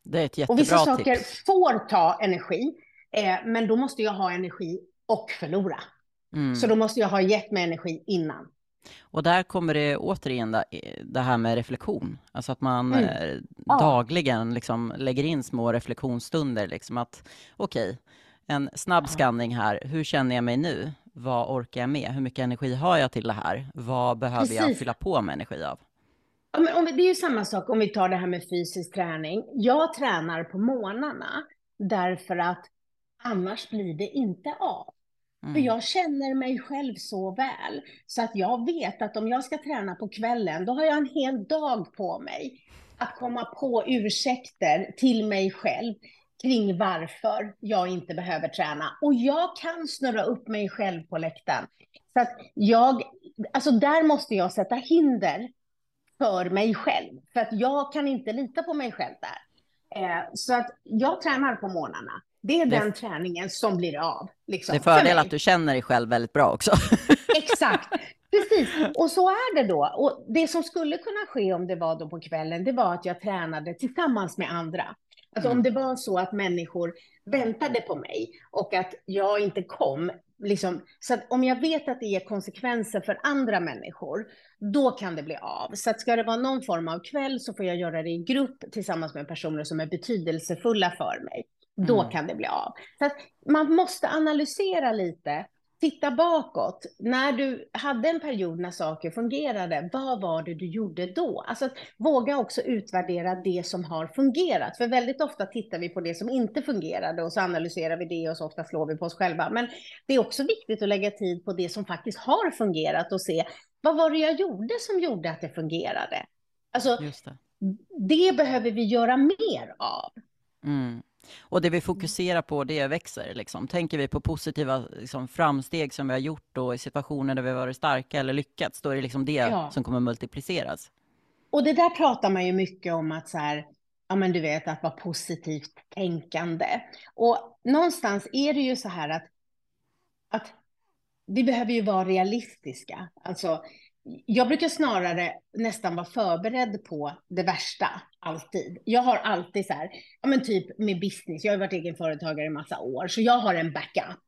Det är ett jättebra
Och vissa saker
tips.
får ta energi, eh, men då måste jag ha energi och förlora. Mm. Så då måste jag ha gett mig energi innan.
Och där kommer det återigen det här med reflektion. Alltså att man mm. Eh, ja. dagligen liksom lägger in små reflektionsstunder. Liksom att okej, okay, en snabb ja. skanning här. Hur känner jag mig nu? Vad orkar jag med? Hur mycket energi har jag till det här? Vad behöver Precis. jag fylla på med energi av?
Ja, men om det är ju samma sak om vi tar det här med fysisk träning. Jag tränar på månaderna därför att annars blir det inte av. Mm. För jag känner mig själv så väl, så att jag vet att om jag ska träna på kvällen, då har jag en hel dag på mig att komma på ursäkter till mig själv kring varför jag inte behöver träna. Och jag kan snurra upp mig själv på läktaren. Så att jag, alltså där måste jag sätta hinder för mig själv. För att jag kan inte lita på mig själv där. Eh, så att jag tränar på morgnarna. Det är det... den träningen som blir av. Liksom,
det är fördel för att du känner dig själv väldigt bra också. (laughs)
Exakt, precis. Och så är det då. Och det som skulle kunna ske om det var då på kvällen, det var att jag tränade tillsammans med andra. Alltså mm. om det var så att människor väntade på mig och att jag inte kom, liksom, så om jag vet att det ger konsekvenser för andra människor, då kan det bli av. Så att ska det vara någon form av kväll så får jag göra det i grupp tillsammans med personer som är betydelsefulla för mig. Då mm. kan det bli av. Så att man måste analysera lite titta bakåt. När du hade en period när saker fungerade, vad var det du gjorde då? Alltså våga också utvärdera det som har fungerat. För väldigt ofta tittar vi på det som inte fungerade och så analyserar vi det och så ofta slår vi på oss själva. Men det är också viktigt att lägga tid på det som faktiskt har fungerat och se vad var det jag gjorde som gjorde att det fungerade? Alltså, det. det. behöver vi göra mer av.
Mm. Och det vi fokuserar på, det växer. Liksom. Tänker vi på positiva liksom, framsteg som vi har gjort och i situationer där vi har varit starka eller lyckats, då är det liksom det ja. som kommer multipliceras.
Och det där pratar man ju mycket om att så här, ja men du vet, att vara positivt tänkande. Och någonstans är det ju så här att, att vi behöver ju vara realistiska. Alltså, jag brukar snarare nästan vara förberedd på det värsta, alltid. Jag har alltid så här, ja men typ med business, jag har varit egen företagare i massa år, så jag har en backup.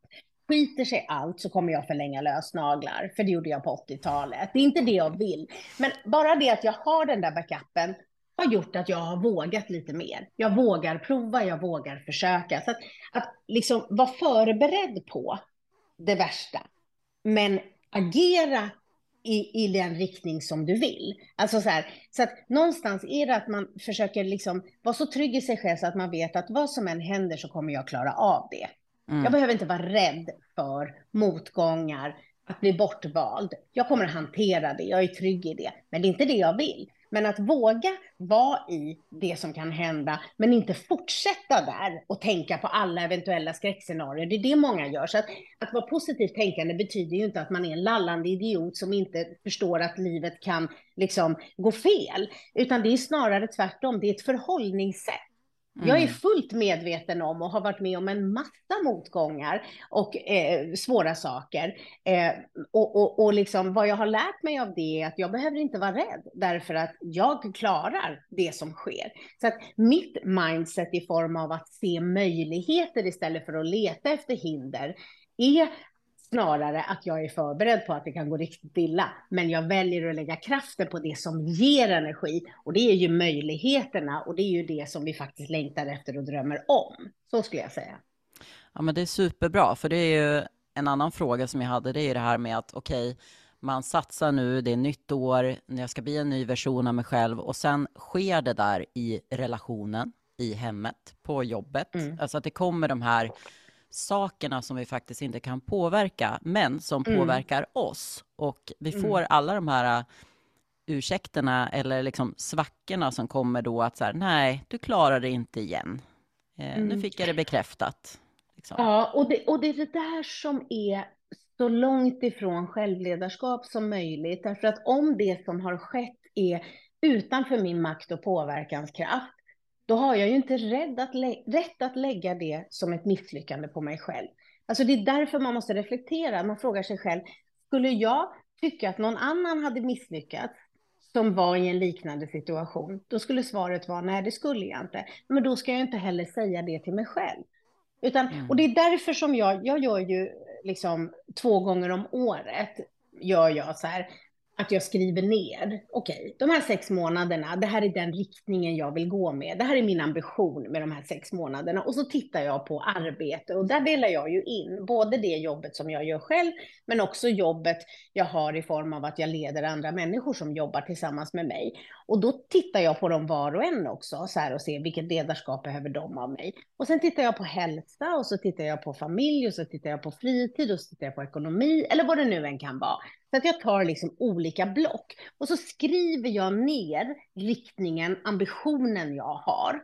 Skiter sig allt så kommer jag förlänga lösnaglar, för det gjorde jag på 80-talet. Det är inte det jag vill, men bara det att jag har den där backupen har gjort att jag har vågat lite mer. Jag vågar prova, jag vågar försöka. Så att, att liksom vara förberedd på det värsta, men agera i, i den riktning som du vill. Alltså så här, så att någonstans är det att man försöker liksom vara så trygg i sig själv så att man vet att vad som än händer så kommer jag klara av det. Mm. Jag behöver inte vara rädd för motgångar, att bli bortvald. Jag kommer att hantera det, jag är trygg i det. Men det är inte det jag vill. Men att våga vara i det som kan hända, men inte fortsätta där och tänka på alla eventuella skräckscenarier. Det är det många gör. Så att, att vara positivt tänkande betyder ju inte att man är en lallande idiot som inte förstår att livet kan liksom gå fel, utan det är snarare tvärtom. Det är ett förhållningssätt Mm. Jag är mm. fullt medveten om och har varit med om en massa motgångar och eh, svåra saker. Eh, och, och, och liksom, vad jag har lärt mig av det är att jag behöver inte vara rädd därför att jag klarar det som sker. Så att mitt mindset i form av att se möjligheter istället för att leta efter hinder är snarare att jag är förberedd på att det kan gå riktigt illa. Men jag väljer att lägga kraften på det som ger energi och det är ju möjligheterna och det är ju det som vi faktiskt längtar efter och drömmer om. Så skulle jag säga.
Ja, men det är superbra, för det är ju en annan fråga som jag hade. Det är ju det här med att okej, okay, man satsar nu, det är nytt år, jag ska bli en ny version av mig själv och sen sker det där i relationen, i hemmet, på jobbet. Mm. Alltså att det kommer de här sakerna som vi faktiskt inte kan påverka, men som mm. påverkar oss. Och vi mm. får mm. alla de här uh, ursäkterna eller liksom svackorna som kommer då att så här, nej, du klarar det inte igen. Eh, mm. Nu fick jag det bekräftat.
Liksom. Ja, och det, och det är det där som är så långt ifrån självledarskap som möjligt. Därför att om det som har skett är utanför min makt och påverkanskraft, då har jag ju inte rädd att rätt att lägga det som ett misslyckande på mig själv. Alltså det är därför man måste reflektera. Man frågar sig själv, skulle jag tycka att någon annan hade misslyckats som var i en liknande situation, då skulle svaret vara nej, det skulle jag inte. Men då ska jag inte heller säga det till mig själv. Utan, mm. Och det är därför som jag, jag gör ju liksom två gånger om året, gör jag så här, att jag skriver ner, okej, okay, de här sex månaderna, det här är den riktningen jag vill gå med. Det här är min ambition med de här sex månaderna. Och så tittar jag på arbete och där delar jag ju in både det jobbet som jag gör själv, men också jobbet jag har i form av att jag leder andra människor som jobbar tillsammans med mig. Och då tittar jag på dem var och en också, så här och ser vilket ledarskap behöver de av mig. Och sen tittar jag på hälsa och så tittar jag på familj och så tittar jag på fritid och så tittar jag på ekonomi eller vad det nu än kan vara. Så att jag tar liksom olika block och så skriver jag ner riktningen, ambitionen jag har.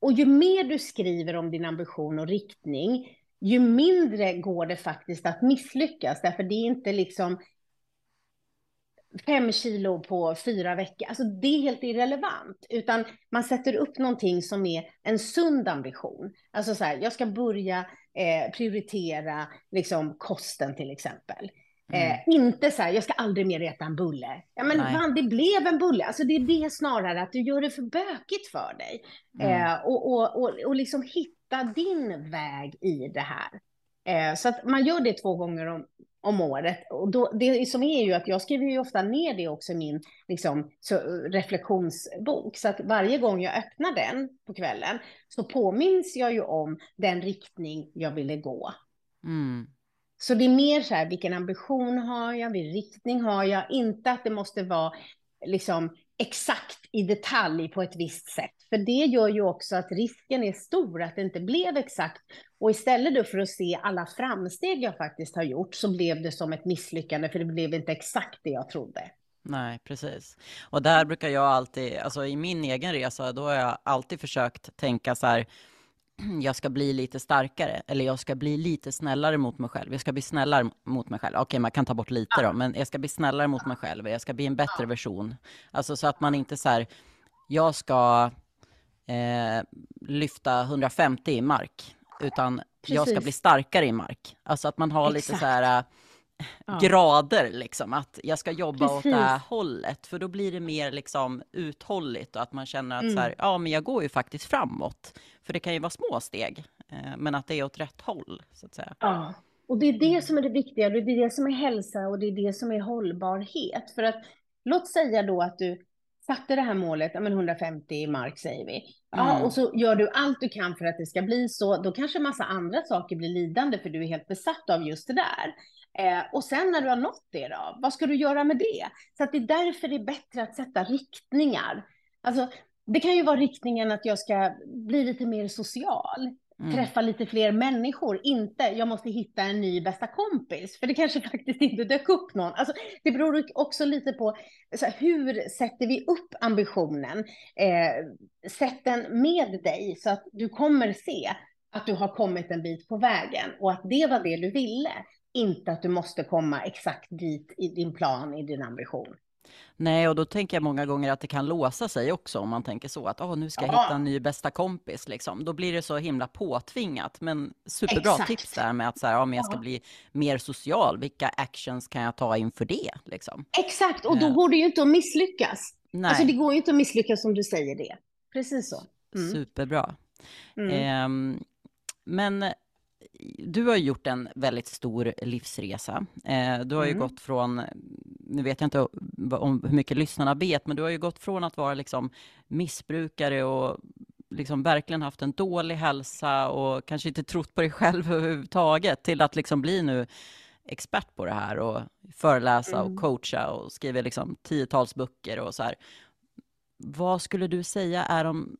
Och ju mer du skriver om din ambition och riktning, ju mindre går det faktiskt att misslyckas. Därför det är inte liksom fem kilo på fyra veckor. Alltså det är helt irrelevant, utan man sätter upp någonting som är en sund ambition. Alltså så här, jag ska börja eh, prioritera liksom kosten till exempel. Mm. Eh, inte så här, jag ska aldrig mer äta en bulle. Ja, men man, det blev en bulle. Alltså det är det snarare, att du gör det för bökigt för dig. Mm. Eh, och, och, och, och liksom hitta din väg i det här. Eh, så att man gör det två gånger om, om året. Och då, det som är ju att jag skriver ju ofta ner det också i min liksom, så, reflektionsbok. Så att varje gång jag öppnar den på kvällen så påminns jag ju om den riktning jag ville gå. Mm. Så det är mer så här, vilken ambition har jag, vilken riktning har jag, inte att det måste vara liksom exakt i detalj på ett visst sätt. För det gör ju också att risken är stor att det inte blev exakt. Och istället då för att se alla framsteg jag faktiskt har gjort så blev det som ett misslyckande för det blev inte exakt det jag trodde.
Nej, precis. Och där brukar jag alltid, alltså i min egen resa, då har jag alltid försökt tänka så här, (clears throat) jag ska bli lite starkare eller jag ska bli lite snällare mot mig själv. Jag ska bli snällare mot mig själv. Okej, man kan ta bort lite då, men jag ska bli snällare mot mig själv. Jag ska bli en bättre version. Alltså så att man inte så här, jag ska eh, lyfta 150 i mark, utan Precis. jag ska bli starkare i mark. Alltså att man har Exakt. lite så här ja. grader, liksom. Att jag ska jobba Precis. åt det här hållet, för då blir det mer liksom uthålligt och att man känner att mm. så här, ja, men jag går ju faktiskt framåt. För det kan ju vara små steg, eh, men att det är åt rätt håll, så att säga.
Ja, och det är det som är det viktiga, det är det som är hälsa och det är det som är hållbarhet. För att låt säga då att du satte det här målet, ja, men 150 mark säger vi. Ja, mm. och så gör du allt du kan för att det ska bli så. Då kanske en massa andra saker blir lidande för du är helt besatt av just det där. Eh, och sen när du har nått det då, vad ska du göra med det? Så att det är därför det är bättre att sätta riktningar. Alltså, det kan ju vara riktningen att jag ska bli lite mer social, mm. träffa lite fler människor, inte jag måste hitta en ny bästa kompis, för det kanske (laughs) faktiskt inte dök upp någon. Alltså, det beror också lite på här, hur sätter vi upp ambitionen? Eh, sätt den med dig så att du kommer se att du har kommit en bit på vägen och att det var det du ville. Inte att du måste komma exakt dit i din plan, i din ambition.
Nej, och då tänker jag många gånger att det kan låsa sig också om man tänker så att oh, nu ska jag
Ja.
hitta en ny bästa kompis liksom. Då blir det så himla påtvingat. Men superbra
Exakt.
tips där med att så här, ja, men jag ska bli mer social. Vilka actions kan jag ta inför det liksom?
Exakt, och då
Ja.
går det ju inte att misslyckas.
Nej,
Alltså det går ju inte att misslyckas som du säger det. Precis så. Mm.
superbra.
Mm.
Ehm, men eh, du har gjort en väldigt stor livsresa. Eh, du har ju
Mm.
gått från, nu vet jag inte om hur mycket lyssnarna vet, men du har ju gått från att vara liksom missbrukare och liksom verkligen haft en dålig hälsa och kanske inte trott på dig själv (laughs) överhuvudtaget till att liksom bli nu expert på det här och föreläsa och
Mm.
coacha och skriva liksom tiotals böcker och så här. Vad skulle du säga är de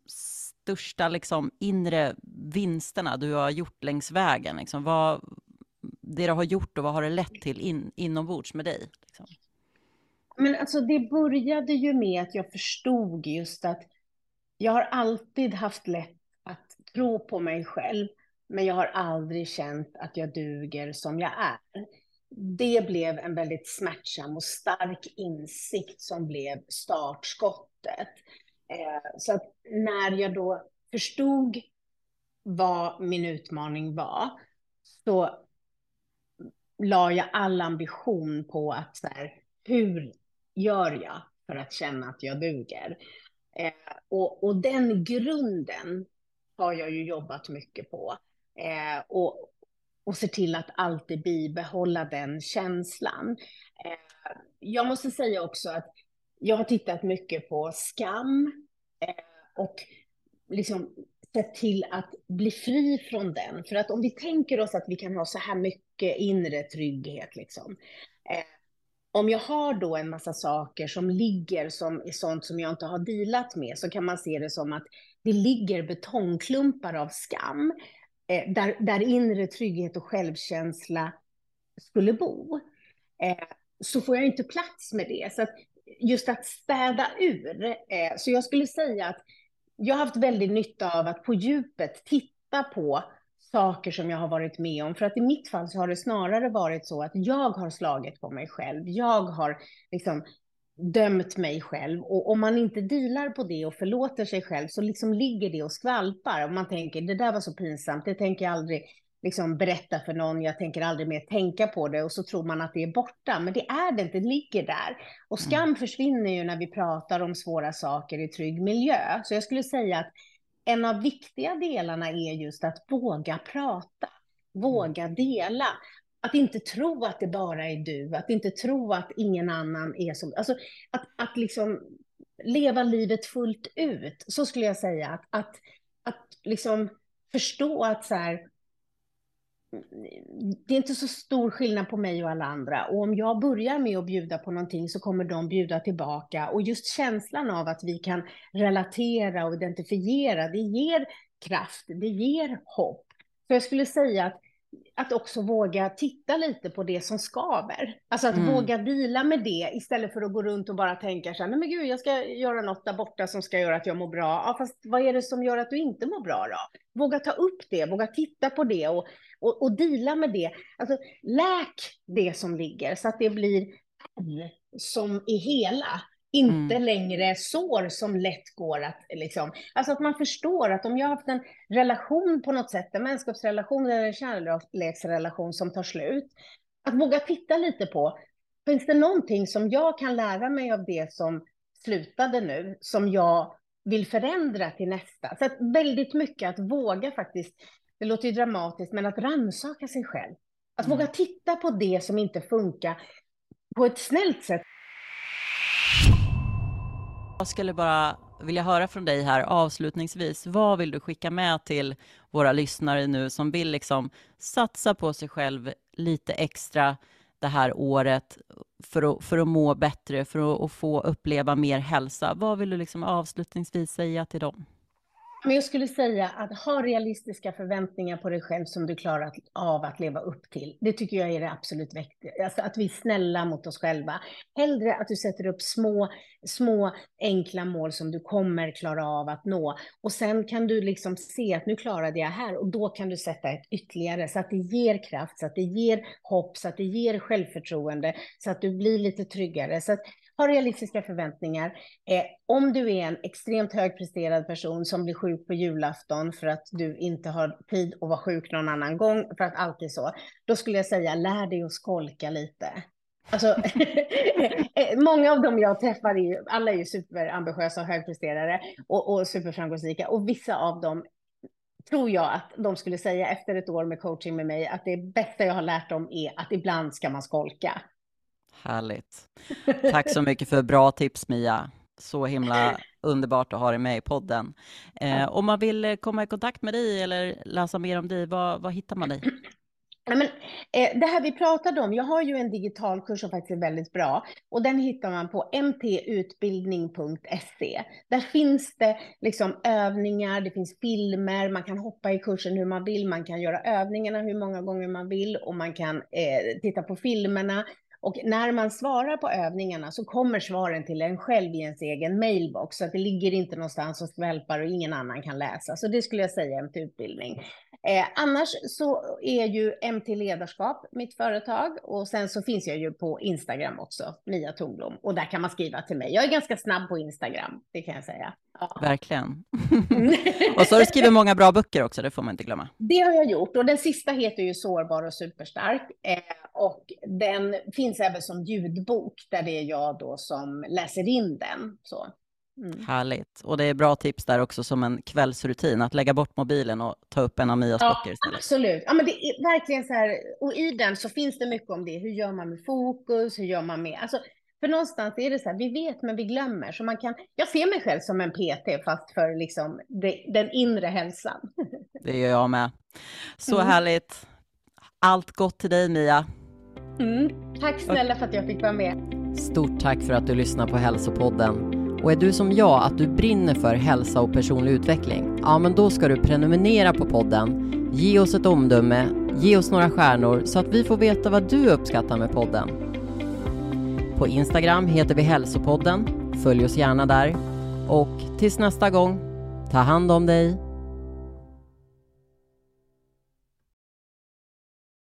största liksom inre vinsterna du har gjort längs vägen? Liksom, vad, det du har gjort och vad har det lett till in, inombords med dig? Liksom?
Men alltså det började ju med att jag förstod just att jag har alltid haft lätt att tro på mig själv, men jag har aldrig känt att jag duger som jag är. Det blev en väldigt smärtsam och stark insikt som blev startskottet. Eh, så att när jag då förstod vad min utmaning var, så la jag all ambition på att så här, hur gör jag för att känna att jag duger? Eh, och, och den grunden har jag ju jobbat mycket på. Eh, och, och se till att alltid bibehålla den känslan. Eh, jag måste säga också att jag har tittat mycket på skam eh, och liksom sett till att bli fri från den. För att om vi tänker oss att vi kan ha så här mycket inre trygghet, liksom. Eh, om jag har då en massa saker som ligger som är sånt som jag inte har dealat med, så kan man se det som att det ligger betongklumpar av skam, eh, där, där inre trygghet och självkänsla skulle bo. Så får jag inte plats med det. Så att just att städa ur. Eh, så jag skulle säga att jag har haft väldigt nytta av att på djupet titta på saker som jag har varit med om. För att i mitt fall så har det snarare varit så att jag har slagit på mig själv. Jag har liksom dömt mig själv. Och om man inte dealar på det och förlåter sig själv så liksom ligger det och skvalpar. Och man tänker, det där var så pinsamt, det tänker jag aldrig liksom berätta för någon, jag tänker aldrig mer tänka på det och så tror man att det är borta, men det är det inte, det ligger där. Och skam försvinner ju när vi pratar om svåra saker i trygg miljö. Så jag skulle säga att en av viktiga delarna är just att våga prata, våga dela. Att inte tro att det bara är du, att inte tro att ingen annan är som... Alltså att, att liksom leva livet fullt ut, så skulle jag säga. Att, att, att liksom förstå att så här, det är inte så stor skillnad på mig och alla andra. Och om jag börjar med att bjuda på någonting så kommer de bjuda tillbaka. Och just känslan av att vi kan relatera och identifiera, det ger kraft, det ger hopp. Så jag skulle säga att, att också våga titta lite på det som skaver. Alltså att
Mm.
våga vila med det istället för att gå runt och bara tänka så här, nej men gud, jag ska göra något där borta som ska göra att jag mår bra. Ja, fast vad är det som gör att du inte mår bra då? Våga ta upp det, våga titta på det och, och, och deala med det. Alltså, läk det som ligger så att det blir som är hela. Inte
Mm.
längre sår som lätt går att liksom... Alltså att man förstår att om jag har haft en relation på något sätt, en vänskapsrelation eller en kärleksrelation som tar slut, att våga titta lite på, finns det någonting som jag kan lära mig av det som slutade nu, som jag vill förändra till nästa? Så att väldigt mycket att våga faktiskt, det låter ju dramatiskt, men att rannsaka sig själv. Att
Mm.
våga titta på det som inte funkar på ett snällt sätt.
Jag skulle bara vilja höra från dig här avslutningsvis. Vad vill du skicka med till våra lyssnare nu som vill liksom satsa på sig själv lite extra det här året för att, för att må bättre, för att, att få uppleva mer hälsa? Vad vill du liksom avslutningsvis säga till dem?
Men jag skulle säga att ha realistiska förväntningar på dig själv som du klarar av att leva upp till. Det tycker jag är det absolut viktigaste. Alltså att vi är snälla mot oss själva. Hellre att du sätter upp små, små enkla mål som du kommer klara av att nå. Och sen kan du liksom se att nu klarade jag här och då kan du sätta ett ytterligare så att det ger kraft, så att det ger hopp, så att det ger självförtroende, så att du blir lite tryggare. Så att ha realistiska förväntningar. Eh, om du är en extremt högpresterad person som blir sjuk på julafton för att du inte har tid att vara sjuk någon annan gång, för att allt är så, då skulle jag säga lär dig att skolka lite. Alltså, (laughs) eh, många av dem jag träffar, är ju, alla är ju superambitiösa och högpresterare och, och superframgångsrika. Och vissa av dem tror jag att de skulle säga efter ett år med coaching med mig att det bästa jag har lärt dem är att ibland ska man skolka.
Härligt. Tack så mycket för bra tips Mia. Så himla underbart att ha dig med i podden. Eh, om man vill komma i kontakt med dig eller läsa mer om dig, var, var hittar man dig? (clears throat)
Ja, men, eh, det här vi pratade om, jag har ju en digital kurs som faktiskt är väldigt bra och den hittar man på mtutbildning.se. Där finns det liksom övningar, det finns filmer, man kan hoppa i kursen hur man vill, man kan göra övningarna hur många gånger man vill och man kan eh, titta på filmerna. Och när man svarar på övningarna så kommer svaren till en själv i ens egen mailbox, så att det ligger inte någonstans och skvälpar och ingen annan kan läsa. Så det skulle jag säga är en Utbildning. Eh, annars så är ju MT Ledarskap mitt företag och sen så finns jag ju på Instagram också, Mia Tornblom, och där kan man skriva till mig. Jag är ganska snabb på Instagram, det kan jag säga.
Ja. Verkligen. (laughs) och så har du skrivit många bra böcker också, det får man inte glömma.
Det har jag gjort och den sista heter ju Sårbar och superstark eh, och den finns även som ljudbok där det är jag då som läser in den. Så.
Mm. Härligt. Och det är bra tips där också som en kvällsrutin, att lägga bort mobilen och ta upp en av Mias
ja,
böcker istället.
Absolut. Ja, men det är verkligen så här, och i den så finns det mycket om det. Hur gör man med fokus? Hur gör man med... Alltså, för någonstans är det så här, vi vet men vi glömmer. Så man kan, jag ser mig själv som en PT fast för liksom det, den inre hälsan. (laughs)
Det gör jag med. Så mm. härligt. Allt gott till dig Mia.
Mm. Tack snälla för att jag fick vara med.
Stort tack för att du lyssnar på Hälsopodden. Och är du som jag, att du brinner för hälsa och personlig utveckling? Ja, men då ska du prenumerera på podden, ge oss ett omdöme, ge oss några stjärnor så att vi får veta vad du uppskattar med podden. På Instagram heter vi Hälsopodden. Följ oss gärna där. Och tills nästa gång, ta hand om dig